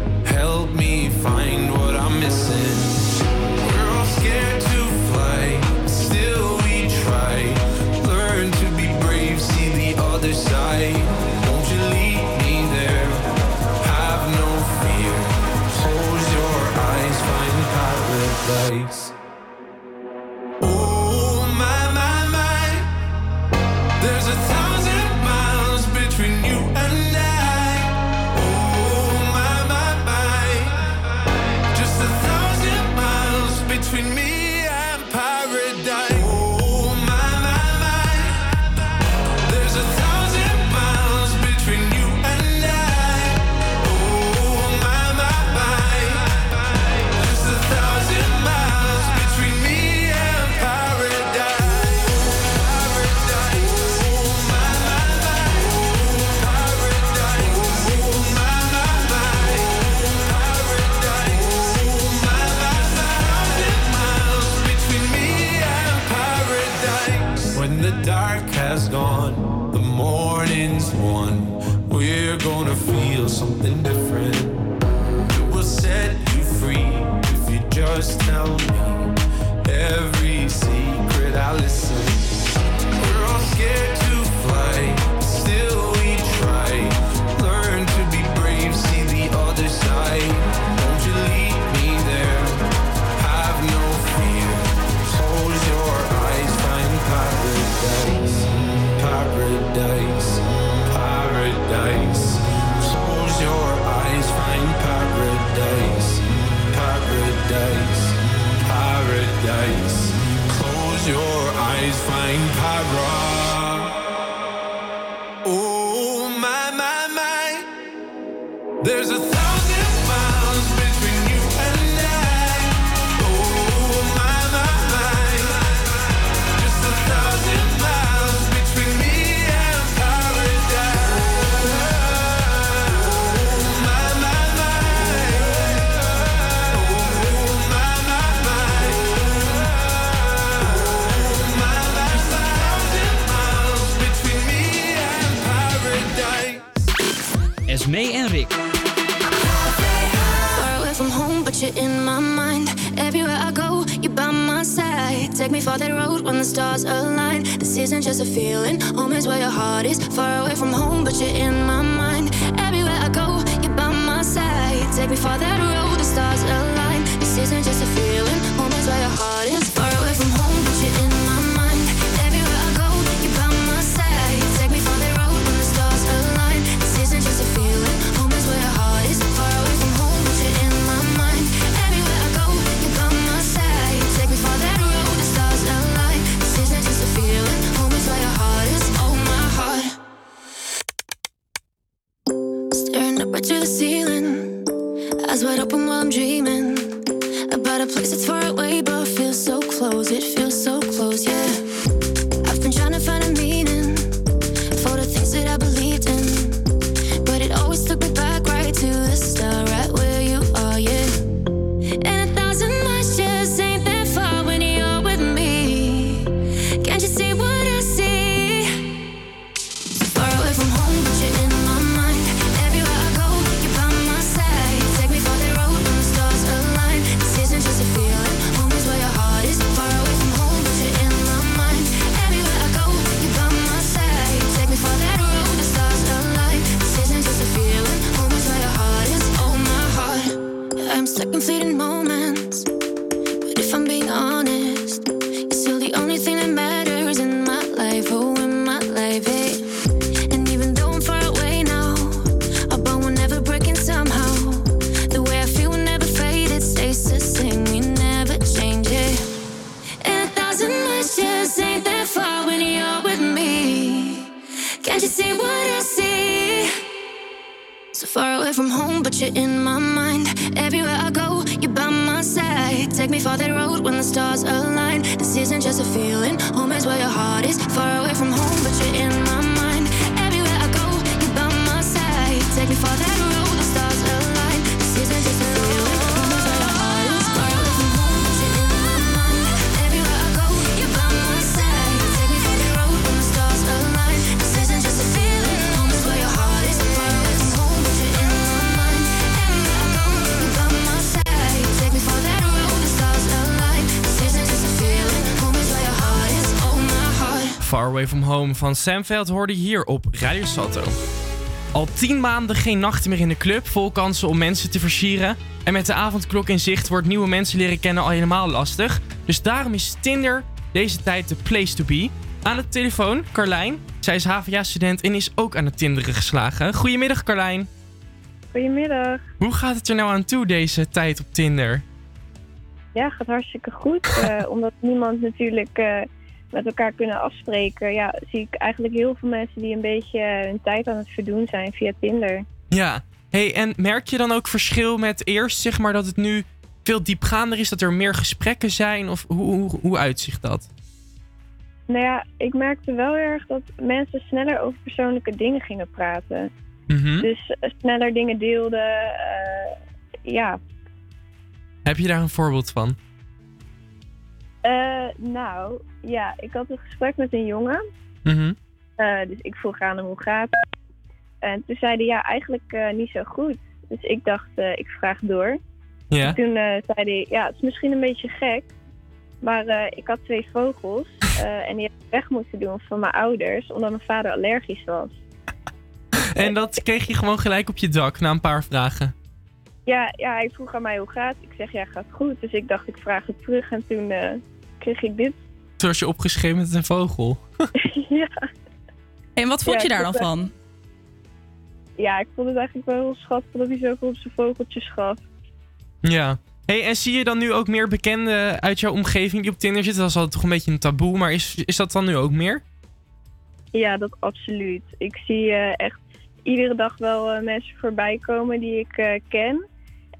Take me for that road when the stars align. This isn't just a feeling. Home is where your heart is. Far away from home, but you're in my mind. Everywhere I go, you're by my side. Take me for that road, the stars align. This isn't just a feeling. Home is where your heart is. Van Samveld hoorde hier op Radio Salto. Al tien maanden geen nachten meer in de club, vol kansen om mensen te versieren. En met de avondklok in zicht wordt nieuwe mensen leren kennen al helemaal lastig. Dus daarom is Tinder deze tijd de place to be. Aan de telefoon, Carlijn. Zij is HVA-student en is ook aan het Tinderen geslagen. Goedemiddag, Carlijn. Goedemiddag. Hoe gaat het er nou aan toe deze tijd op Tinder? Ja, gaat hartstikke goed. [laughs] Eh, omdat niemand natuurlijk... Eh, met elkaar kunnen afspreken, ja, zie ik eigenlijk heel veel mensen die een beetje hun tijd aan het verdoen zijn via Tinder. Ja. Hey, en merk je dan ook verschil met eerst, zeg maar, dat het nu veel diepgaander is, dat er meer gesprekken zijn? Of hoe, hoe, hoe uitzicht dat? Nou ja, ik merkte wel erg dat mensen sneller over persoonlijke dingen gingen praten. Mhm. Dus eh, sneller dingen deelden. eh, ja, Heb je daar een voorbeeld van? Eh, nou, ja, ik had een gesprek met een jongen. Mhm. Eh, dus ik vroeg aan hem hoe gaat het. En toen zei hij ja, eigenlijk eh, niet zo goed. Dus ik dacht, ik vraag door. Ja. En toen zei hij, ja, het is misschien een beetje gek. Maar ik had twee vogels. [laughs] en die heb ik weg moeten doen van mijn ouders. Omdat mijn vader allergisch was. En dat kreeg je gewoon gelijk op je dak na een paar vragen. Ja, ja, hij vroeg aan mij hoe gaat. Ik zeg, ja, gaat goed. Dus ik dacht, ik vraag het terug. En toen kreeg ik dit. Toen was je opgeschreven met een vogel. [laughs] ja. En wat vond Ja, je daar dan van? Ja, ik vond het eigenlijk wel heel schattig dat hij zoveel op zijn vogeltjes gaf. Ja. Hey, en zie je dan nu ook meer bekenden uit jouw omgeving die op Tinder zitten? Dat is altijd toch een beetje een taboe, maar is, is dat dan nu ook meer? Ja, dat absoluut. Ik zie eh, echt iedere dag wel eh, mensen voorbij komen die ik eh, ken.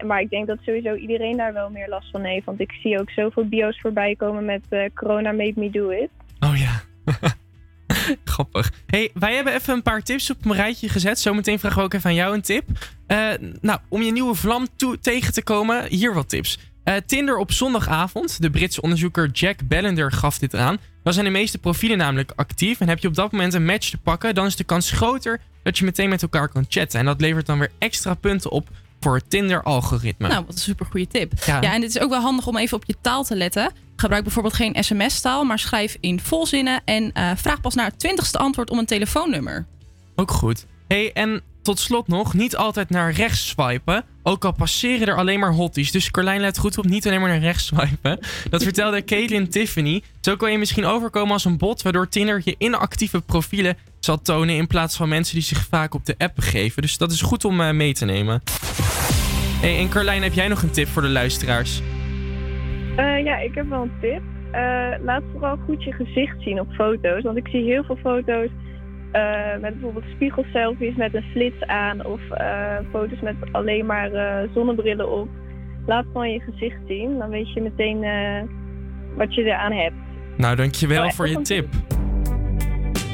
Maar ik denk dat sowieso iedereen daar wel meer last van heeft. Want ik zie ook zoveel bio's voorbij komen met eh, corona made me do it. Oh ja. [laughs] Grappig. Hey, wij hebben even een paar tips op een rijtje gezet. Zometeen vragen we ook even aan jou een tip. Eh, nou, om je nieuwe vlam tegen te komen, hier wat tips. Eh, Tinder op zondagavond. De Britse onderzoeker Jack Bellender gaf dit aan. Dan zijn de meeste profielen namelijk actief. En heb je op dat moment een match te pakken, dan is de kans groter dat je meteen met elkaar kan chatten. En dat levert dan weer extra punten op voor het Tinder-algoritme. Nou, wat een super goede tip. Ja. Ja. en dit is ook wel handig om even op je taal te letten. Gebruik bijvoorbeeld geen sms-taal, maar schrijf in volzinnen en eh, vraag pas naar het twintigste antwoord om een telefoonnummer. Ook goed. Hey, en tot slot nog, niet altijd naar rechts swipen. Ook al passeren er alleen maar hotties. Dus Carlijn let goed op, niet alleen maar naar rechts swipen. Dat vertelde Caitlin Tiffany. Zo kan je misschien overkomen als een bot, waardoor Tinder je inactieve profielen zal tonen in plaats van mensen die zich vaak op de app begeven. Dus dat is goed om eh, mee te nemen. Hey, en Carlijn, heb jij nog een tip voor de luisteraars? Eh, ja, ik heb wel een tip. Eh, laat vooral goed je gezicht zien op foto's. Want ik zie heel veel foto's met bijvoorbeeld spiegelselfies met een flits aan. Of foto's met alleen maar zonnebrillen op. Laat gewoon je gezicht zien. Dan weet je meteen wat je eraan hebt. Nou, dankjewel Oh, voor je tip.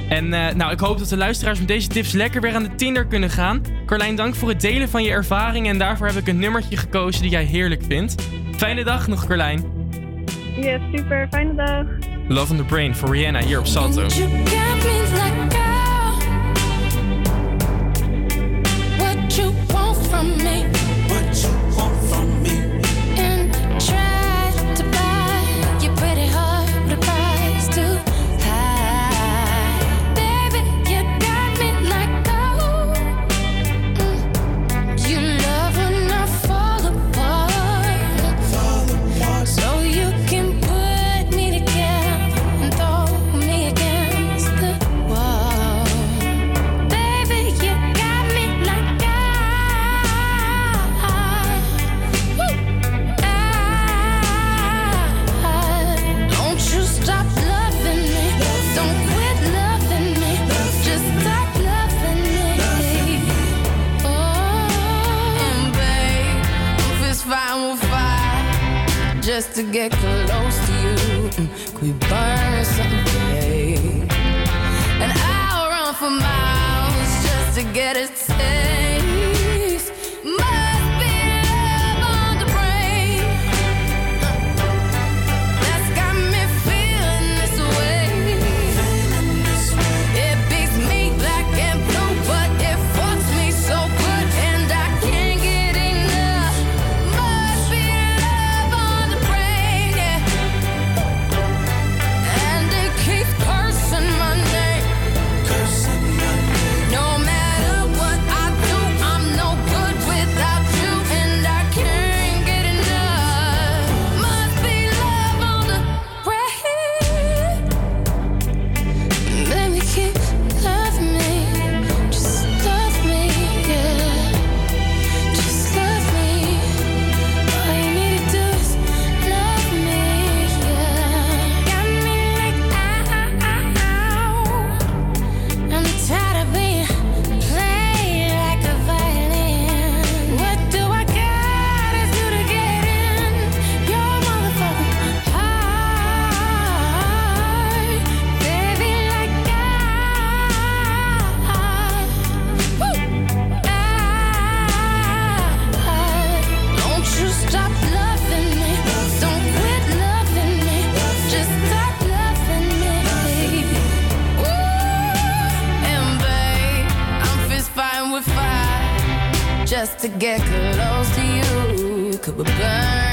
En eh, nou, ik hoop dat de luisteraars met deze tips lekker weer aan de Tinder kunnen gaan. Carlijn, dank voor het delen van je ervaring. En daarvoor heb ik een nummertje gekozen die jij heerlijk vindt. Fijne dag nog, Carlijn. Ja, super. Fijne dag. Love on the Brain voor Rihanna hier op Salto. What you want from me? Just to get close to you. Mm, we burn something? And I'll run for miles just to get a to get close to you. Could we burn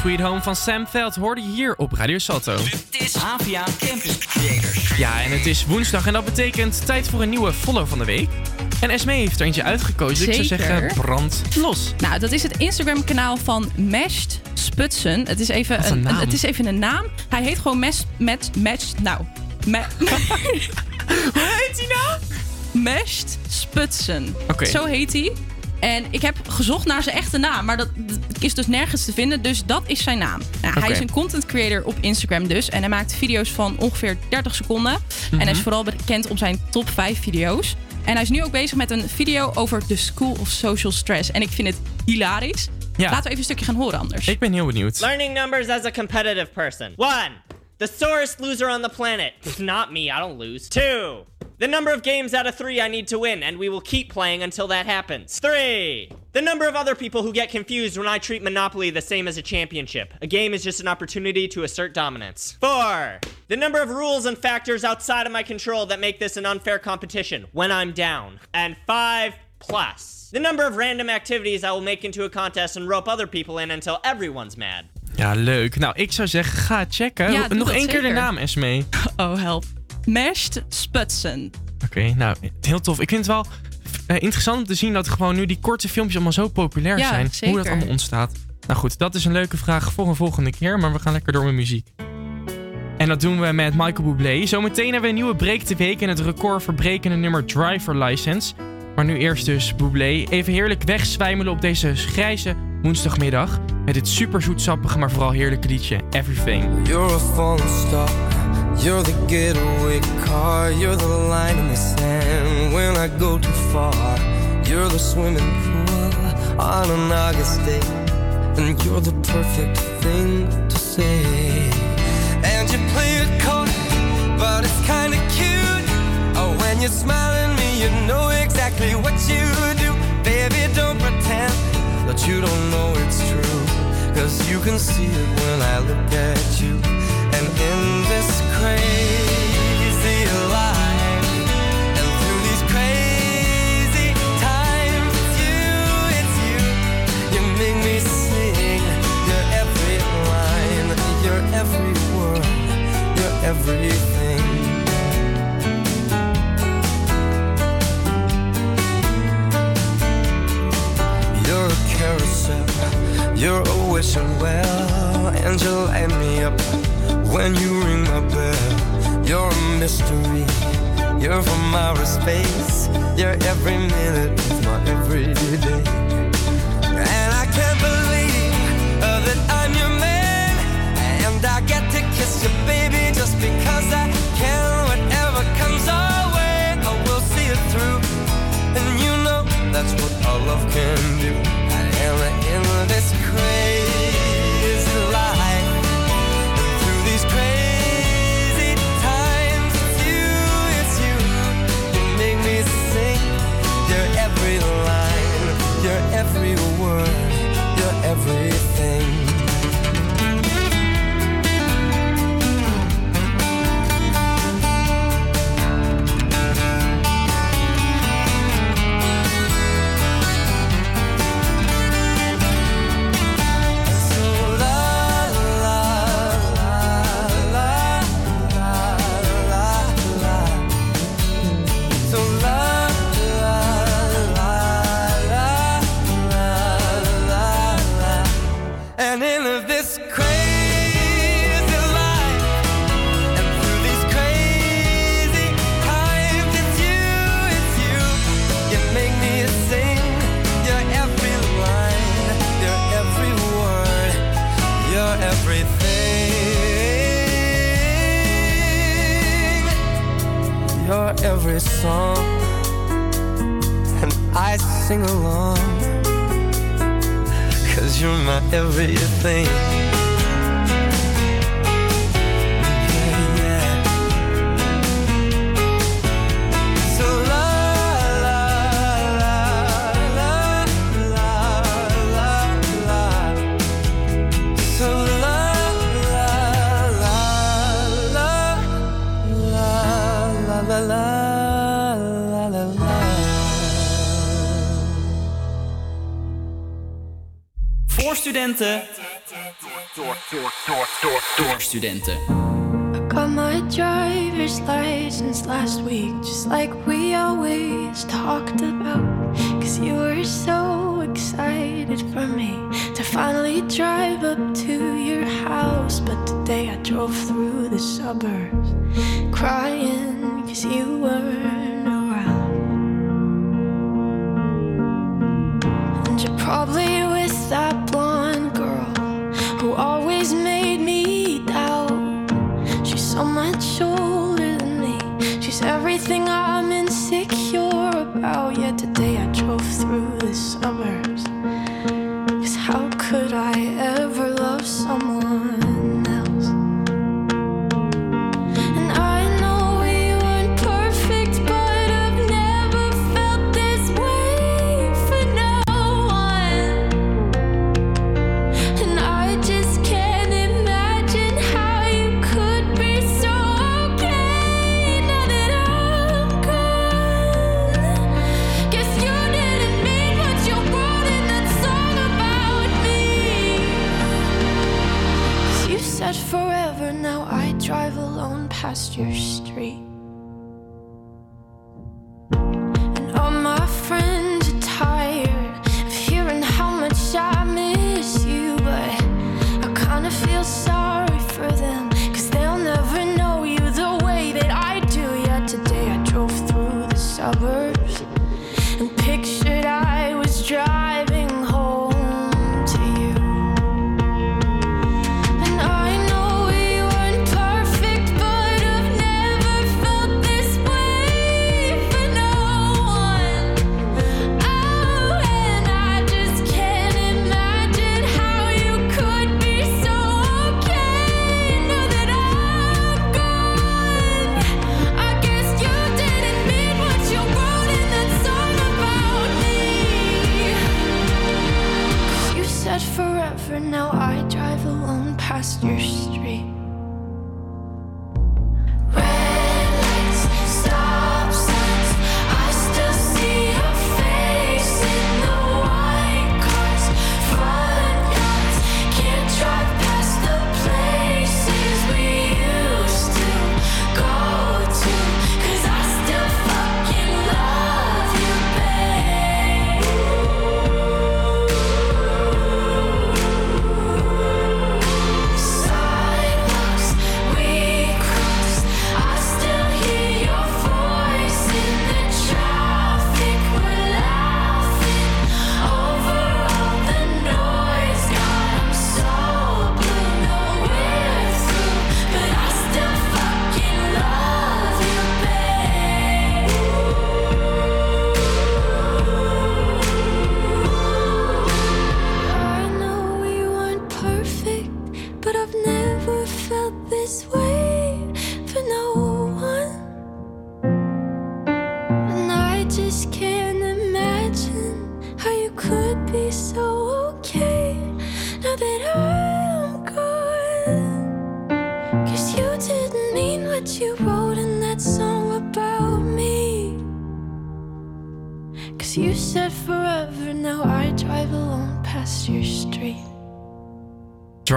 Sweet Home van Sam Veld hoorde je hier op Radio Salto. Dit is Havia Campus Creators. Ja, en het is woensdag en dat betekent tijd voor een nieuwe follow van de week. En Esme heeft er eentje uitgekozen. Ik zou Zeker. zeggen, brand los. Nou, dat is het Instagram-kanaal van Meshed Sputsen. Het is, even een het is even een naam. Hij heet gewoon Mes, met, Meshed... Nou, me, [laughs] hoe heet hij nou? Meshed Sputsen. Oké. Zo heet hij. En ik heb gezocht naar zijn echte naam, maar dat, dat is dus nergens te vinden. Dus dat is zijn naam. Nou, Hij is een content creator op Instagram dus. En hij maakt video's van ongeveer 30 seconden. En hij is Mhm. vooral bekend om zijn top 5 video's. En hij is nu ook bezig met een video over de School of Social Stress. En ik vind het hilarisch. Laten we even een stukje gaan horen anders. Ik ben heel benieuwd. Learning numbers as a competitive person. One, the sorest loser on the planet. [laughs] Not me, I don't lose. Two, the number of games out of three I need to win, and we will keep playing until that happens. Three, the number of other people who get confused when I treat Monopoly the same as a championship. A game is just an opportunity to assert dominance. Four, the number of rules and factors outside of my control that make this an unfair competition when I'm down. And five, plus the number of random activities I will make into a contest and rope other people in until everyone's mad. Ja, leuk. Nou, ik zou zeggen, ga checken. Ja, Nog één keer de naam, Esmee. [laughs] Oh, help. Mashed Sputsen. Oké, nou, heel tof. Ik vind het wel eh, interessant om te zien dat gewoon nu die korte filmpjes allemaal zo populair Ja, zijn. Hoe dat allemaal ontstaat. Nou goed, dat is een leuke vraag voor een volgende keer, maar we gaan lekker door met muziek. En dat doen we met Michael Bublé. Zometeen hebben we een nieuwe break te week en het recordverbrekende nummer Driver License. Maar nu eerst dus Bublé. Even heerlijk wegzwijmelen op deze grijze woensdagmiddag. Met dit super zoetsappige, maar vooral heerlijke liedje Everything. You're a falling star. You're the getaway car. You're the line in the sand when I go too far. You're the swimming pool on an August day. And you're the perfect thing to say. And you play it cold, but it's kinda cute. Oh, when you smile at me, you know exactly what you do. That you don't know it's true. Cause you can see it when I look at you. And in this crazy life, and through these crazy times, it's you, it's you. You make me sing your every line, your every word, your everything. Carousel, you're a wishing well, and you light me up when you ring my bell. You're a mystery, you're from outer space, you're every minute of my everyday. And I can't believe uh, that I'm your man, and I get to kiss you, baby, just because I can. Whatever comes our way, I will see it through. And you know that's what our love can do. place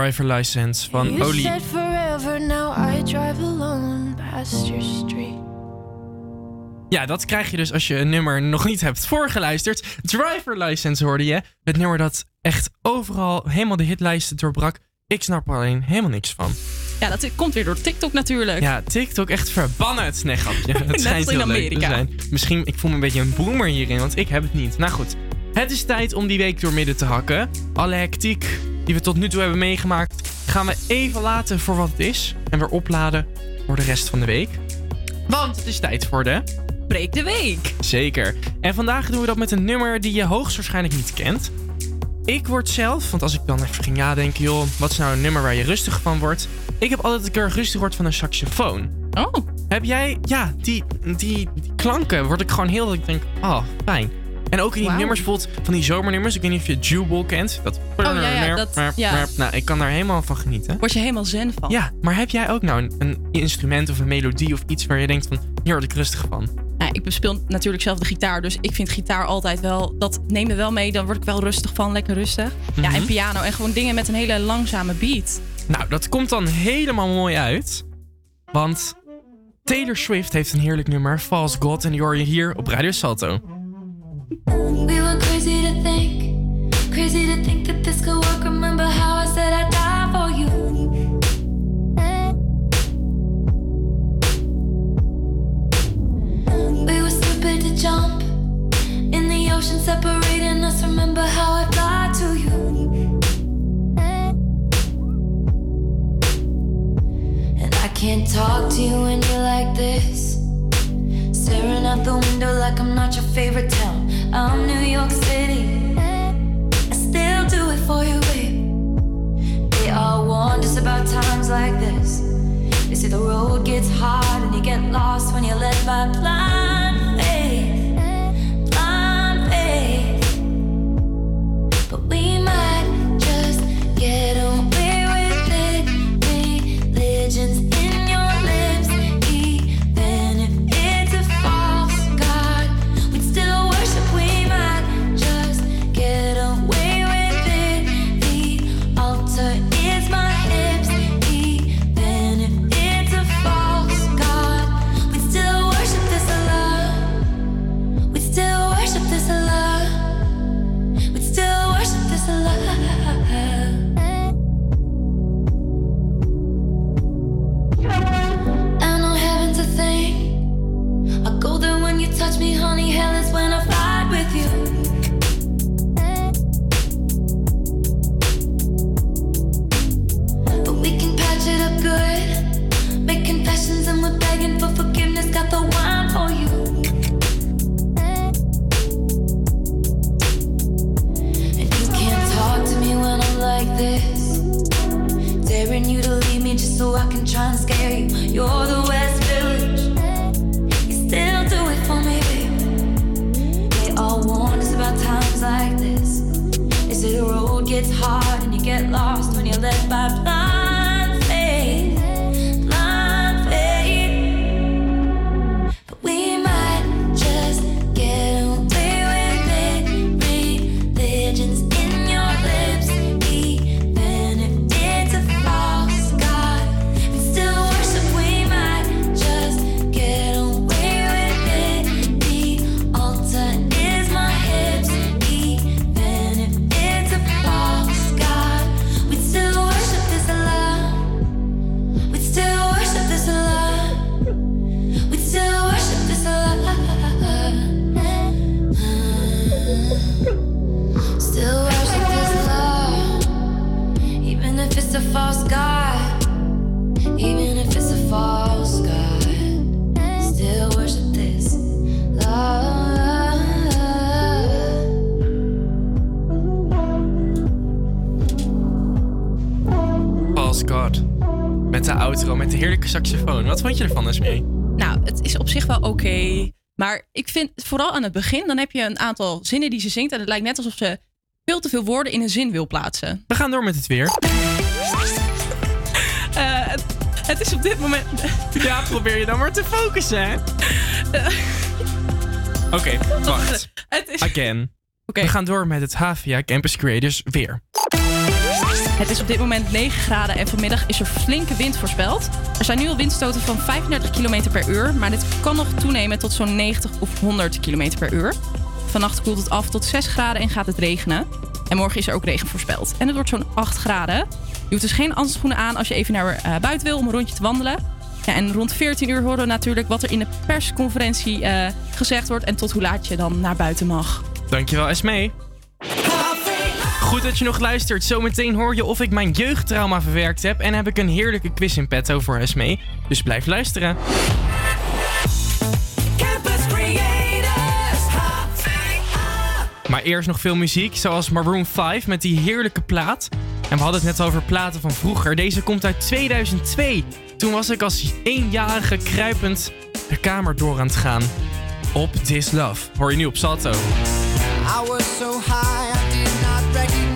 Driver license van you Oli. said forever, now I drive alone past your street. Ja, dat krijg je dus als je een nummer nog niet hebt voorgeluisterd. Driver license hoorde je. Het nummer dat echt overal helemaal de hitlijsten doorbrak. Ik snap er alleen helemaal niks van. Ja, dat komt weer door TikTok natuurlijk. Ja, TikTok echt verbannen het. Nee, grapje. [laughs] Het schijnt als in heel leuk te Amerika. zijn. Misschien, ik voel me een beetje een boomer hierin, want ik heb het niet. Nou goed, het is tijd om die week door midden te hakken. Alle hectiek die we tot nu toe hebben meegemaakt, gaan we even laten voor wat het is. En weer opladen voor de rest van de week. Want het is tijd voor de... Breek de week. Zeker. En vandaag doen we dat met een nummer die je hoogstwaarschijnlijk niet kent. Ik word zelf, want als ik dan even ging nadenken, joh, wat is nou een nummer waar je rustig van wordt? Ik heb altijd een keer rustig word van een saxofoon. Oh. Heb jij, ja, die, die, die klanken word ik gewoon heel, dat ik denk, oh, fijn. En ook in die nummers, bijvoorbeeld van die zomernummers. Ik weet niet of je Jubal kent. Dat... Oh, ja, ja, dat- ja. Nou, ik kan daar helemaal van genieten. Word je helemaal zen van. Ja, maar heb jij ook nou een, een instrument of een melodie of iets waar je denkt van, hier word ik rustig van? Nou, ik bespeel natuurlijk zelf de gitaar, dus ik vind gitaar altijd wel, dat neem me wel mee, dan word ik wel rustig van, lekker rustig. Ja, en Mhm. piano en gewoon dingen met een hele langzame beat. Nou, dat komt dan helemaal mooi uit. Want Taylor Swift heeft een heerlijk nummer, False God. En die hoor je hier op Radio Salto. We were crazy to think, crazy to think that this could work. Remember how I said I'd die for you. We were stupid to jump in the ocean, separating us. Remember how I lied to you. And I can't talk to you when you're like this. Staring out the window like I'm not your favorite town. I'm New York City. I still do it for you, babe. They all warned us about times like this. They say the road gets hard and you get lost when you're led by blind aan het begin, dan heb je een aantal zinnen die ze zingt. En het lijkt net alsof ze veel te veel woorden in een zin wil plaatsen. We gaan door met het weer. [laughs] Eh, het, het is op dit moment. [laughs] Ja, probeer je dan maar te focussen, hè? Oké, [laughs] wacht. Het is, Again. We gaan door met het HVA Campus Creators weer. het is op dit moment 9 graden en vanmiddag is er flinke wind voorspeld. Er zijn nu al windstoten van 35 km per uur, maar dit kan nog toenemen tot zo'n 90 of 100 km per uur. Vannacht koelt het af tot 6 graden en gaat het regenen. En morgen is er ook regen voorspeld. En het wordt zo'n 8 graden. Je hoeft dus geen handschoenen aan als je even naar eh, buiten wil om een rondje te wandelen. Ja, en rond 14 uur horen we natuurlijk wat er in de persconferentie eh, gezegd wordt en tot hoe laat je dan naar buiten mag. Dankjewel, Esmee. Goed dat je nog luistert. Zometeen hoor je of ik mijn jeugdtrauma verwerkt heb. En heb ik een heerlijke quiz in petto voor Esmee. Dus blijf luisteren. Maar eerst nog veel muziek, zoals Maroon 5 met die heerlijke plaat. En we hadden het net over platen van vroeger. Deze komt uit 2002. Toen was ik als eenjarige kruipend de kamer door aan het gaan. Op This Love. Hoor je nu op Salto. I was so high, I did not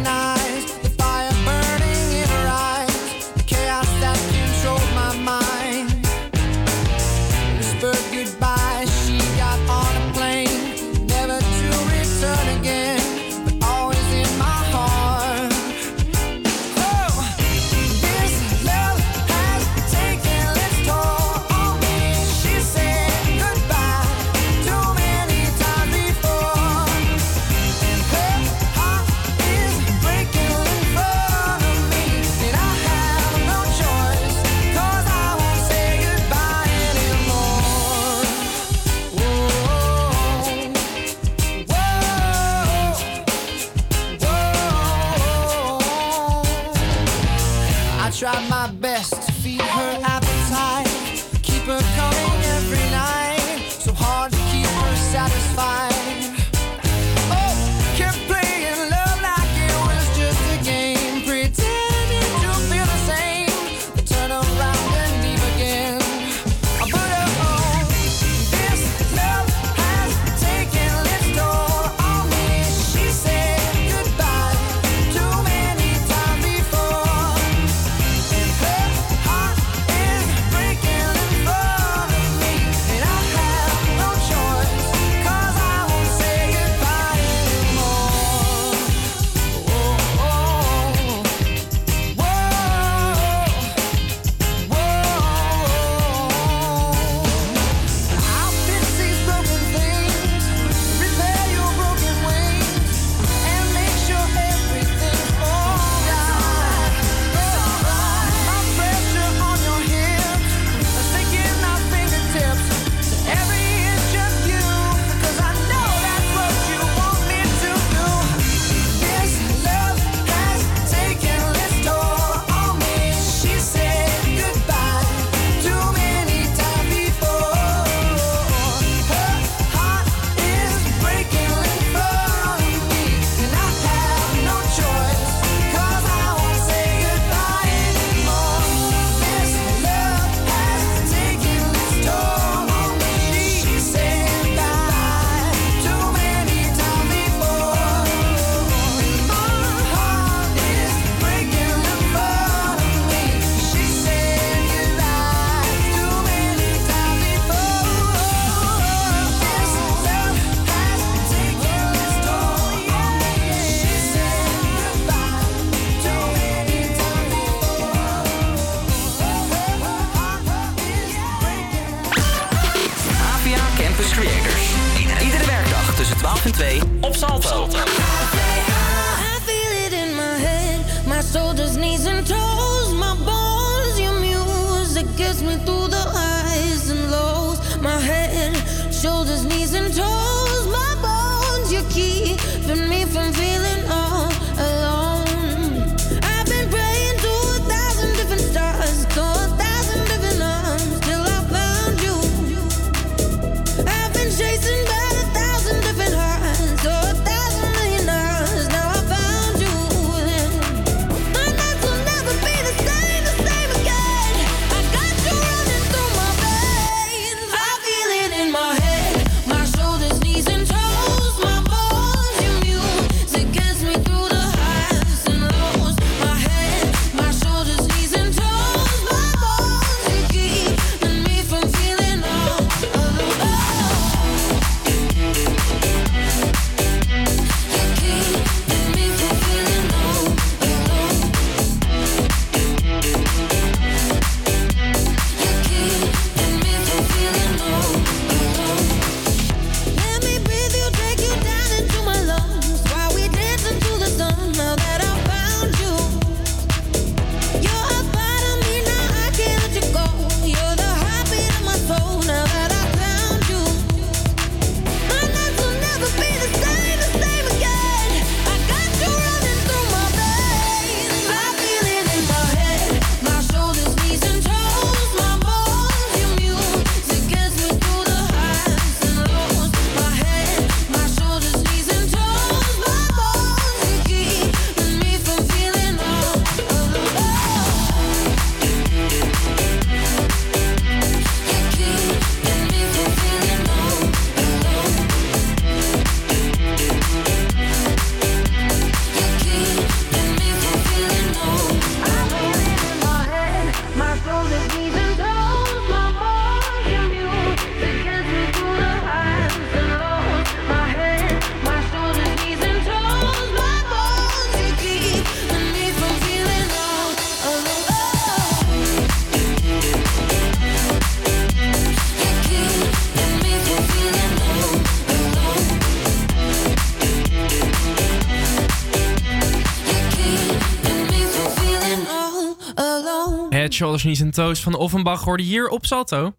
Knees en Toes van Offenbach hoorde hier op Salto.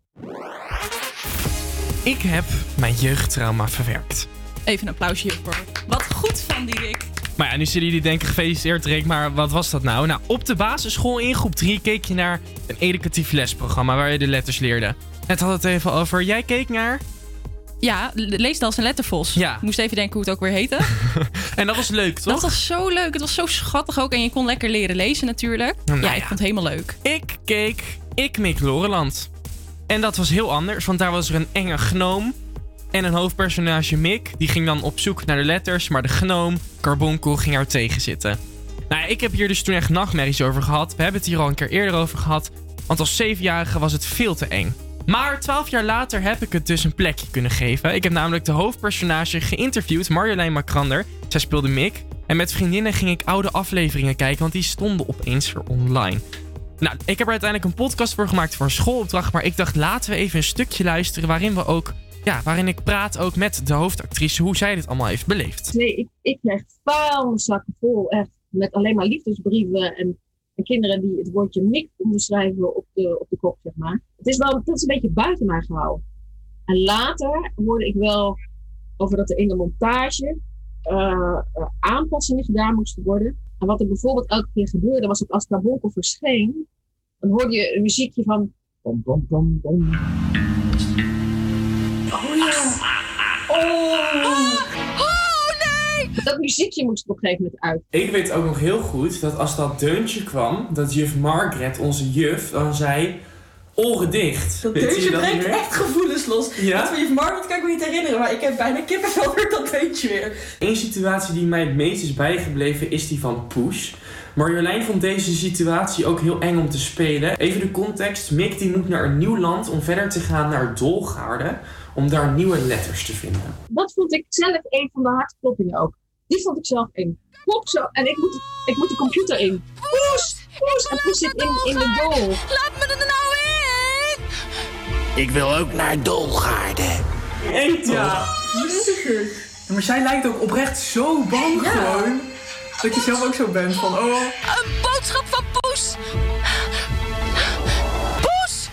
Ik heb mijn jeugdtrauma verwerkt. Even een applausje hiervoor. Wat goed van die Rick. Maar ja, nu zullen jullie denken, gefeliciteerd Rick, maar wat was dat nou? Nou, op de basisschool in groep 3 keek je naar een educatief lesprogramma waar je de letters leerde. Net had het even over, jij keek naar... Ja, leesdans en lettervos. Ja. Ik moest even denken hoe het ook weer heette. [laughs] En dat was leuk, toch? Dat was zo leuk. Het was zo schattig ook. En je kon lekker leren lezen natuurlijk. Nou ja, ja. ik vond het helemaal leuk. Ik keek Ik Mik Loreland. En dat was heel anders, want daar was er een enge gnoom. En een hoofdpersonage Mick, die ging dan op zoek naar de letters. Maar de gnoom, Carbonkel, ging haar tegenzitten. Nou, ik heb hier dus toen echt nachtmerries over gehad. We hebben het hier al een keer eerder over gehad. Want als zevenjarige was het veel te eng. Maar twaalf jaar later heb ik het dus een plekje kunnen geven. Ik heb namelijk de hoofdpersonage geïnterviewd, Marjolein Macrander. Zij speelde Mick. En met vriendinnen ging ik oude afleveringen kijken, want die stonden opeens weer online. Nou, ik heb er uiteindelijk een podcast voor gemaakt voor een schoolopdracht. Maar ik dacht, laten we even een stukje luisteren waarin we ook... Ja, waarin ik praat ook met de hoofdactrice hoe zij dit allemaal heeft beleefd. Nee, ik, ik krijg vuilniszakken vol, echt. Met alleen maar liefdesbrieven en, en kinderen die het woordje mik onderschrijven op de, op de kop, zeg maar. Het is wel, dat is een beetje buiten mij gehouden. En later hoorde ik wel over dat er in de montage eh, eh, aanpassingen gedaan moesten worden. En wat er bijvoorbeeld elke keer gebeurde, was dat als Carbonkel verscheen, dan hoorde je een muziekje van bom, bom, bom, bom. Oh ja. Oh. Dat muziekje moest er op een gegeven moment uit. Ik weet ook nog heel goed dat als dat deuntje kwam, dat juf Margaret, onze juf, dan zei... Oren dicht. Dat deuntje dat brengt echt gevoelens los. Ja? Dat van je Margaret kan ik me niet herinneren, maar ik heb bijna kippenvel door dat deuntje weer. Eén situatie die mij het meest is bijgebleven is die van Poes. Marjolein vond deze situatie ook heel eng om te spelen. Even de context. Mick die moet naar een nieuw land om verder te gaan naar Dolgaarde. Om daar nieuwe letters te vinden. Dat vond ik zelf een van de hartkloppingen ook. Die vond ik zelf eng. Klop zo. En ik moet, ik moet die computer in. Poes! Poes! En Poes zit in, in de dol. Laat me er nou in! Ik wil ook naar Dolgaarde. Eén toch? Lieverd. Ja, maar zij lijkt ook oprecht zo bang Ja. gewoon. Dat je zelf ook zo bent van, oh... Een boodschap van Poes! Poes!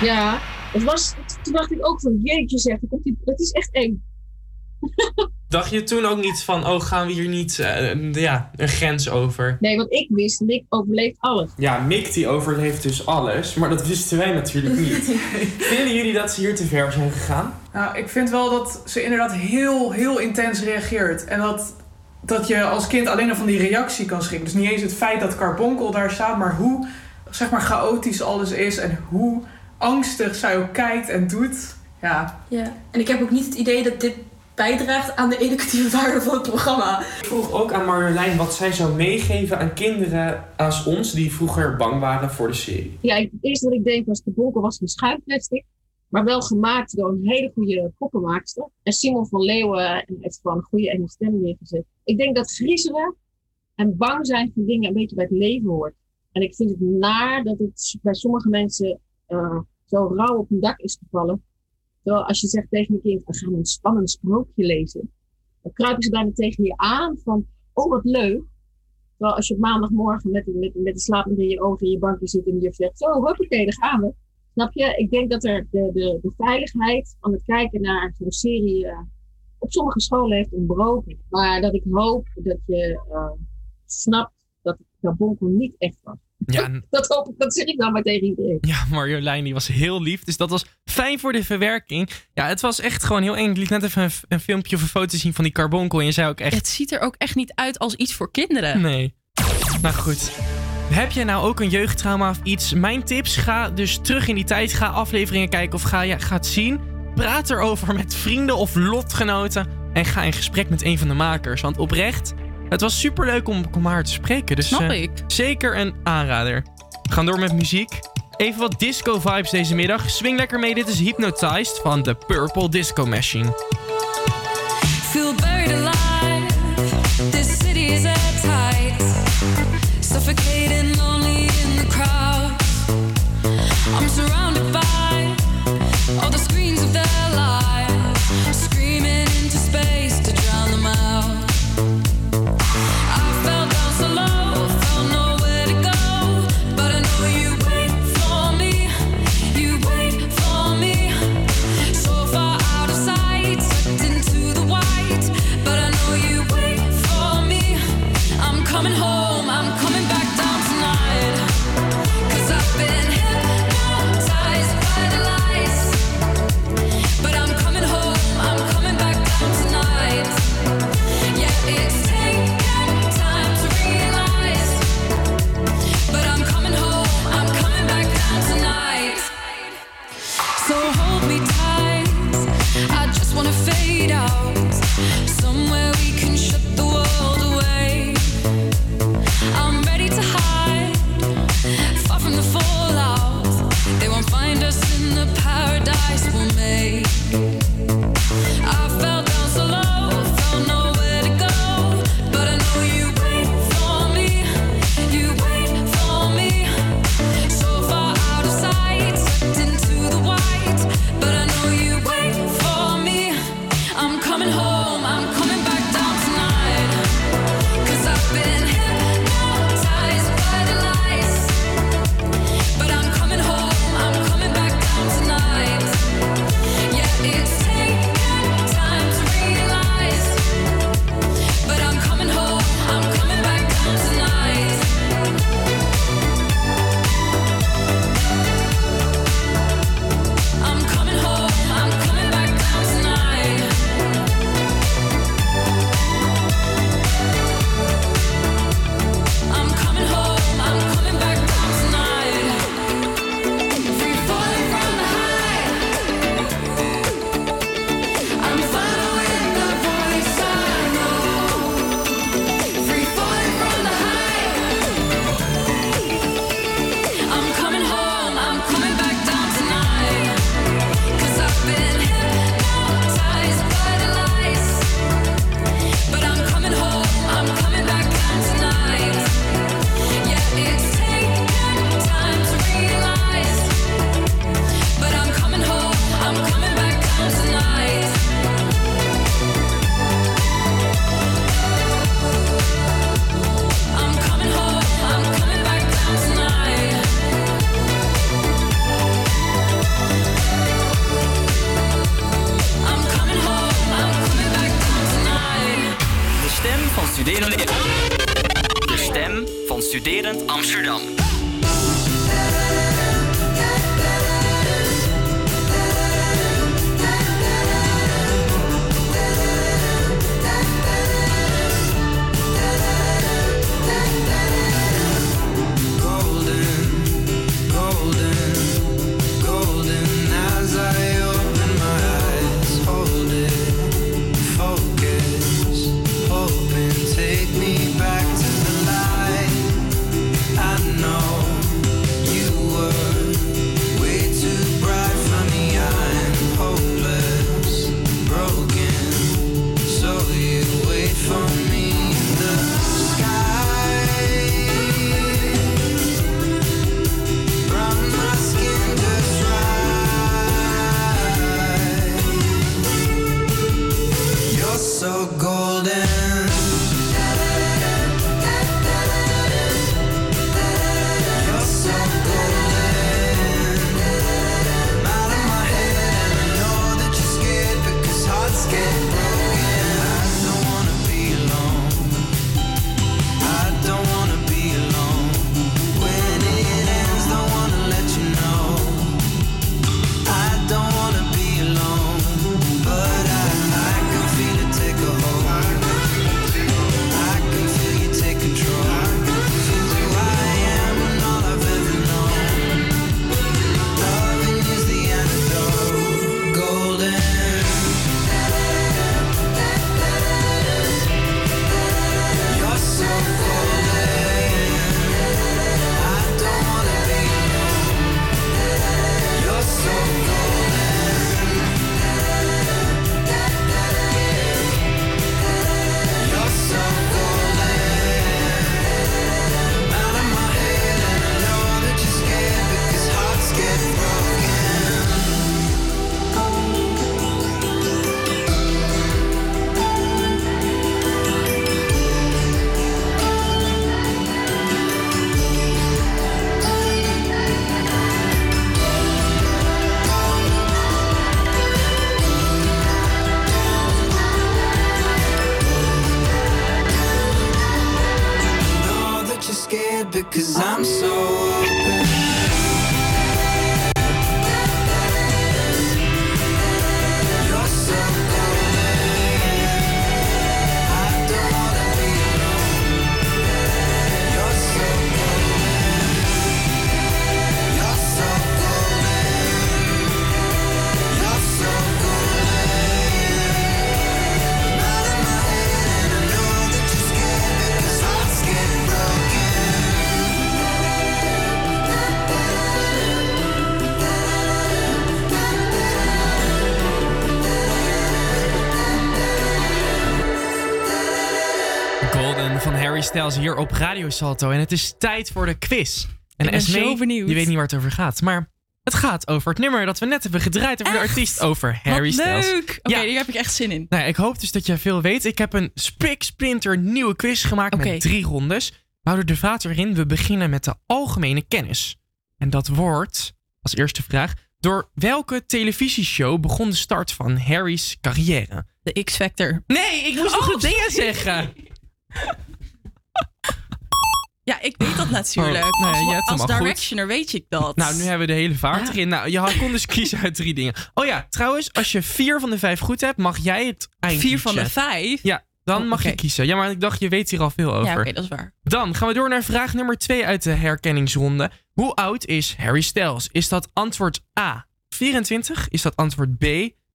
Ja, het was, toen dacht ik ook van, jeetje zeg, dat is echt eng. Dacht je toen ook niet van, oh, gaan we hier niet eh, ja, een grens over? Nee, want ik wist, Nick overleeft alles. Ja, Mick die overleeft dus alles, maar dat wisten wij natuurlijk niet. [laughs] Vinden jullie dat ze hier te ver zijn gegaan? Nou, ik vind wel dat ze inderdaad heel, heel intens reageert. En dat, dat je als kind alleen al van die reactie kan schrikken. Dus niet eens het feit dat Carbonkel daar staat, maar hoe zeg maar, chaotisch alles is. En hoe angstig zij ook kijkt en doet. Ja, Ja, en ik heb ook niet het idee dat dit bijdraagt aan de educatieve waarde van het programma. Ik vroeg ook aan Marjolein wat zij zou meegeven aan kinderen als ons die vroeger bang waren voor de serie. Ja, het eerste wat ik deed was de bonkel was een schuimplastic. Maar wel gemaakt door een hele goede poppenmaakster. En Simon van Leeuwen heeft gewoon een goede enge stem neergezet. Ik denk dat griezelen en bang zijn voor dingen een beetje bij het leven hoort. En ik vind het naar dat het bij sommige mensen eh, zo rauw op hun dak is gevallen. Terwijl als je zegt tegen een kind, we gaan een spannend sprookje lezen. Dan kruipen ze bijna tegen je aan van, oh wat leuk. Terwijl als je op maandagmorgen met, met, met de slapend in je ogen in je bankje zit en je zegt, zo hoppakee, daar gaan we. Snap je? Ik denk dat er de, de, de veiligheid van het kijken naar zo'n serie eh, op sommige scholen heeft ontbroken. Maar dat ik hoop dat je eh, snapt dat het Kabonkel niet echt was. Ja, [laughs] Dat hoop ik, dat zeg ik dan maar tegen iedereen. Ja, Marjolein die was heel lief. Dus dat was fijn voor de verwerking. Ja, het was echt gewoon heel eng. Ik liet net even een, een filmpje of een foto zien van die carbonkel. En je zei ook echt... Het ziet er ook echt niet uit als iets voor kinderen. Nee. Nou goed. Heb je nou ook een jeugdtrauma of iets? Mijn tips, ga dus terug in die tijd. Ga afleveringen kijken of ga, ja, ga het zien. Praat erover met vrienden of lotgenoten. En ga in gesprek met een van de makers. Want oprecht, het was superleuk om, om haar te spreken. Dus, Snap eh, ik. Zeker een aanrader. We gaan door met muziek. Even wat disco vibes deze middag. Swing lekker mee, dit is Hypnotized van de Purple Disco Machine. Feel buried alive. This city is airtight. Suffocating, lonely in the crowd. I'm surrounded by all the screens Styles hier op Radio Salto. En het is tijd voor de quiz. En Ik ben Esmee, zo benieuwd. Je weet niet waar het over gaat. Maar het gaat over het nummer dat we net hebben gedraaid over de artiest over Harry Wat Styles. leuk! Oké, hier heb ik echt zin in. Nou, ik hoop dus dat jij veel weet. Ik heb een spiksplinter nieuwe quiz gemaakt met drie rondes. We houden de vaat erin. We beginnen met de algemene kennis. En dat wordt, als eerste vraag, door welke televisieshow begon de start van Harry's carrière? De X-Factor. Nee, ik moest nog Oh, goed dingen sorry. zeggen. [laughs] Ja, ik weet dat natuurlijk. Oh, nee, als als goed. directioner weet ik dat. Nou, nu hebben we de hele vaart erin. Nou, je had- kon dus kiezen uit drie dingen. Oh ja, trouwens, als je vier van de vijf goed hebt, mag jij het eindliedje. Vier van de vijf? Ja, dan Oh, mag je kiezen. Ja, maar ik dacht, je weet hier al veel over. Ja, oké, dat is waar. Dan gaan we door naar vraag nummer 2 uit de herkenningsronde. Hoe oud is Harry Styles? Is dat antwoord A 24? Is dat antwoord B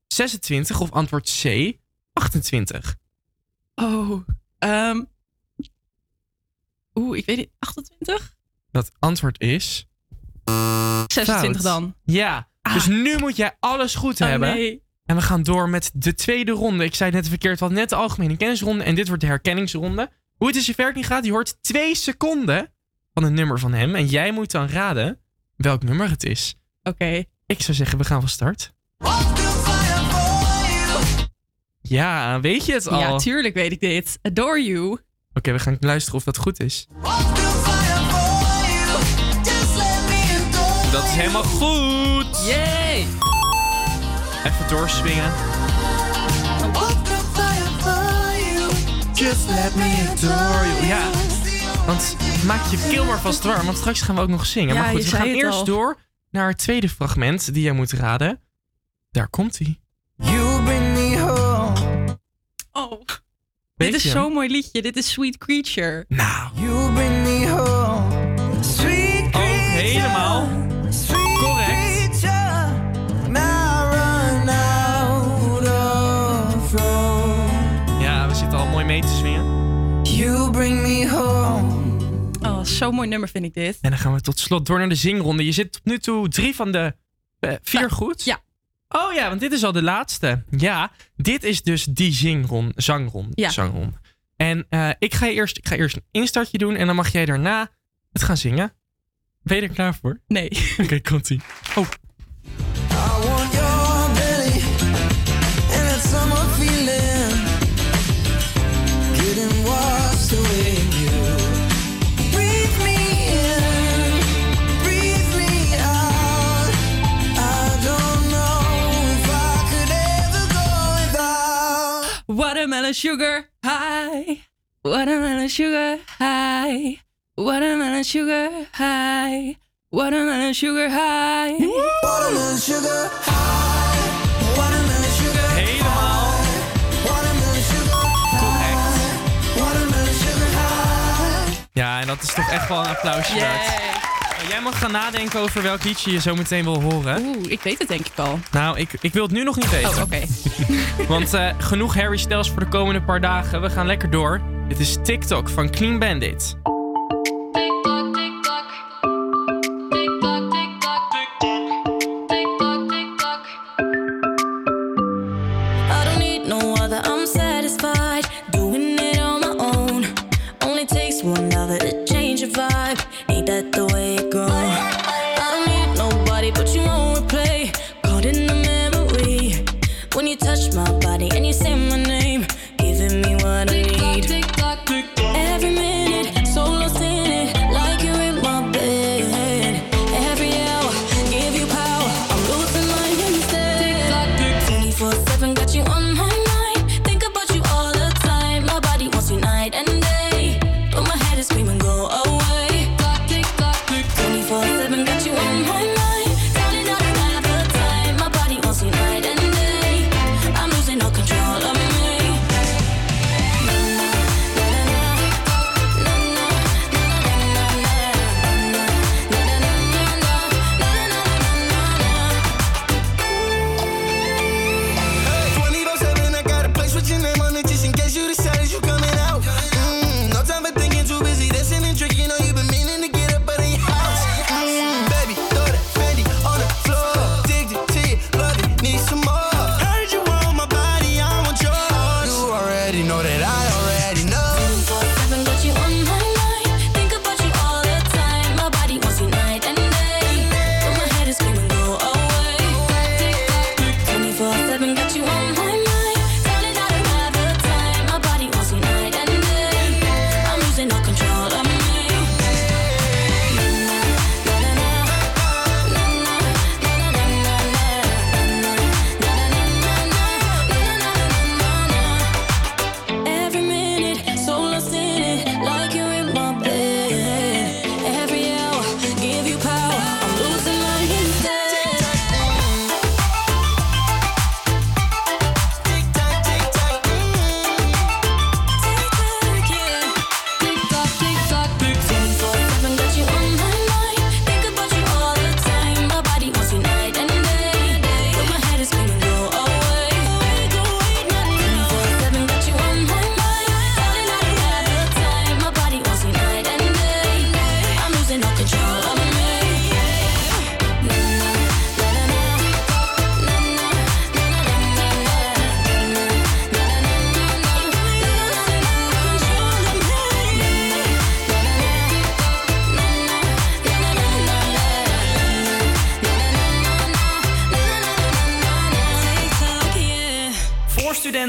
26? Of antwoord C 28? Oh, ehm. Oeh, ik weet het. 28? Dat antwoord is... 26 fout. dan. Ja, dus nu moet jij alles goed Oh, hebben. nee. En we gaan door met de tweede ronde. Ik zei het net verkeerd, wat net de algemene kennisronde. En dit wordt de herkenningsronde. Hoe het is je werking gaat, je hoort twee seconden van een nummer van hem. En jij moet dan raden welk nummer het is. Oké. Ik zou zeggen, we gaan van start. Ja, weet je het al? Ja, tuurlijk weet ik dit. Adore You. Oké, we gaan luisteren of dat goed is. Dat is helemaal goed. Yay! Even doorswingen. Just let me adore you. Ja. Want maak je keel maar vast warm, want straks gaan we ook nog zingen. Ja, maar goed, je we zei gaan het eerst al. door naar het tweede fragment die jij moet raden. Daar komt hij. You bring me home. Oh. Dit is zo'n mooi liedje. Dit is Sweet Creature. Nou. You bring me home. Sweet Oh, helemaal. Correct. creature. Now run out of road. Ja, we zitten al mooi mee te swingen. You bring me home. Oh, zo'n mooi nummer vind ik dit. En dan gaan we tot slot door naar de zingronde. Je zit tot nu toe drie van de eh, vier goed. Ja. Oh ja, want dit is al de laatste. Ja, dit is dus die zingron, zangron. Ja. zangron. En eh, ik, ga eerst, ik ga eerst een instartje doen en dan mag jij daarna het gaan zingen. Ben je er klaar voor? Nee. [laughs] Oké, komt-ie. Oh, Watermelon sugar high. Watermelon sugar high. Watermelon sugar high. Watermelon sugar high. Watermelon sugar high. Watermelon sugar helemaal Watermelon sugar correct. Watermelon sugar high. Ja, en dat is toch echt wel een applausje waard. Jij mag gaan nadenken over welk liedje je zo meteen wil horen. Oeh, ik weet het denk ik al. Nou, ik, ik wil het nu nog niet weten. Oh, oké. [laughs] Want eh, genoeg Harry Styles voor de komende paar dagen. We gaan lekker door. Dit is TikTok van Clean Bandit.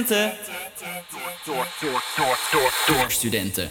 Studenten. Door, door, door, door, door studenten.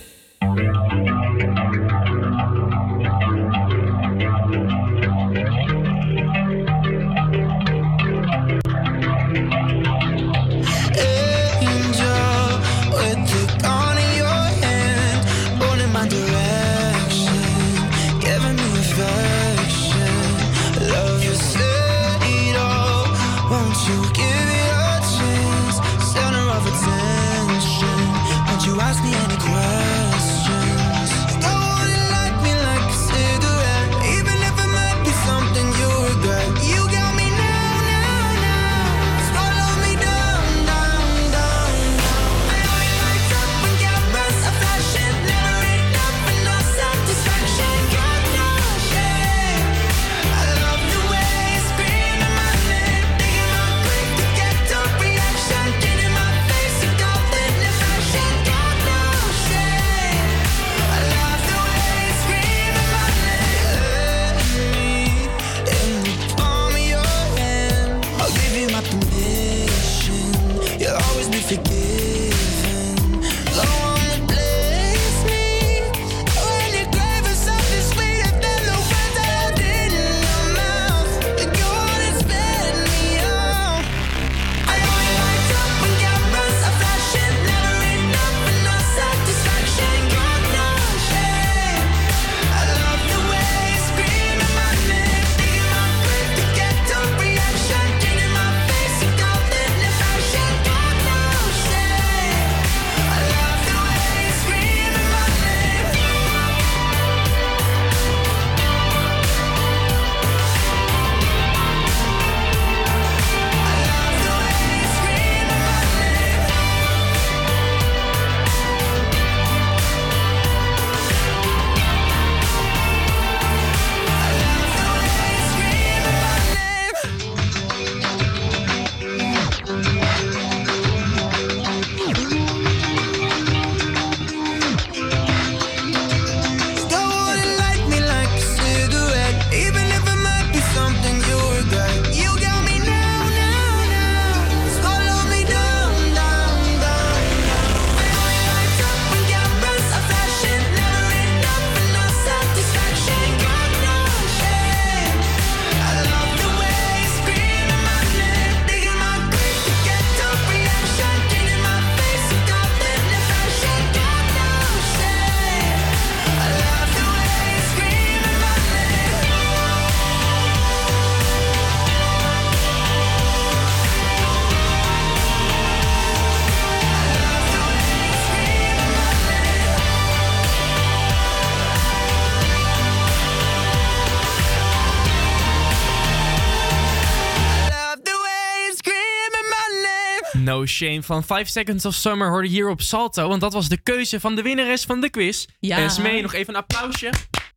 Shame van 5 Seconds of Summer hoorde hier op Salto. Want dat was de keuze van de winnares van de quiz. Ja. Esmee, nog even een applausje.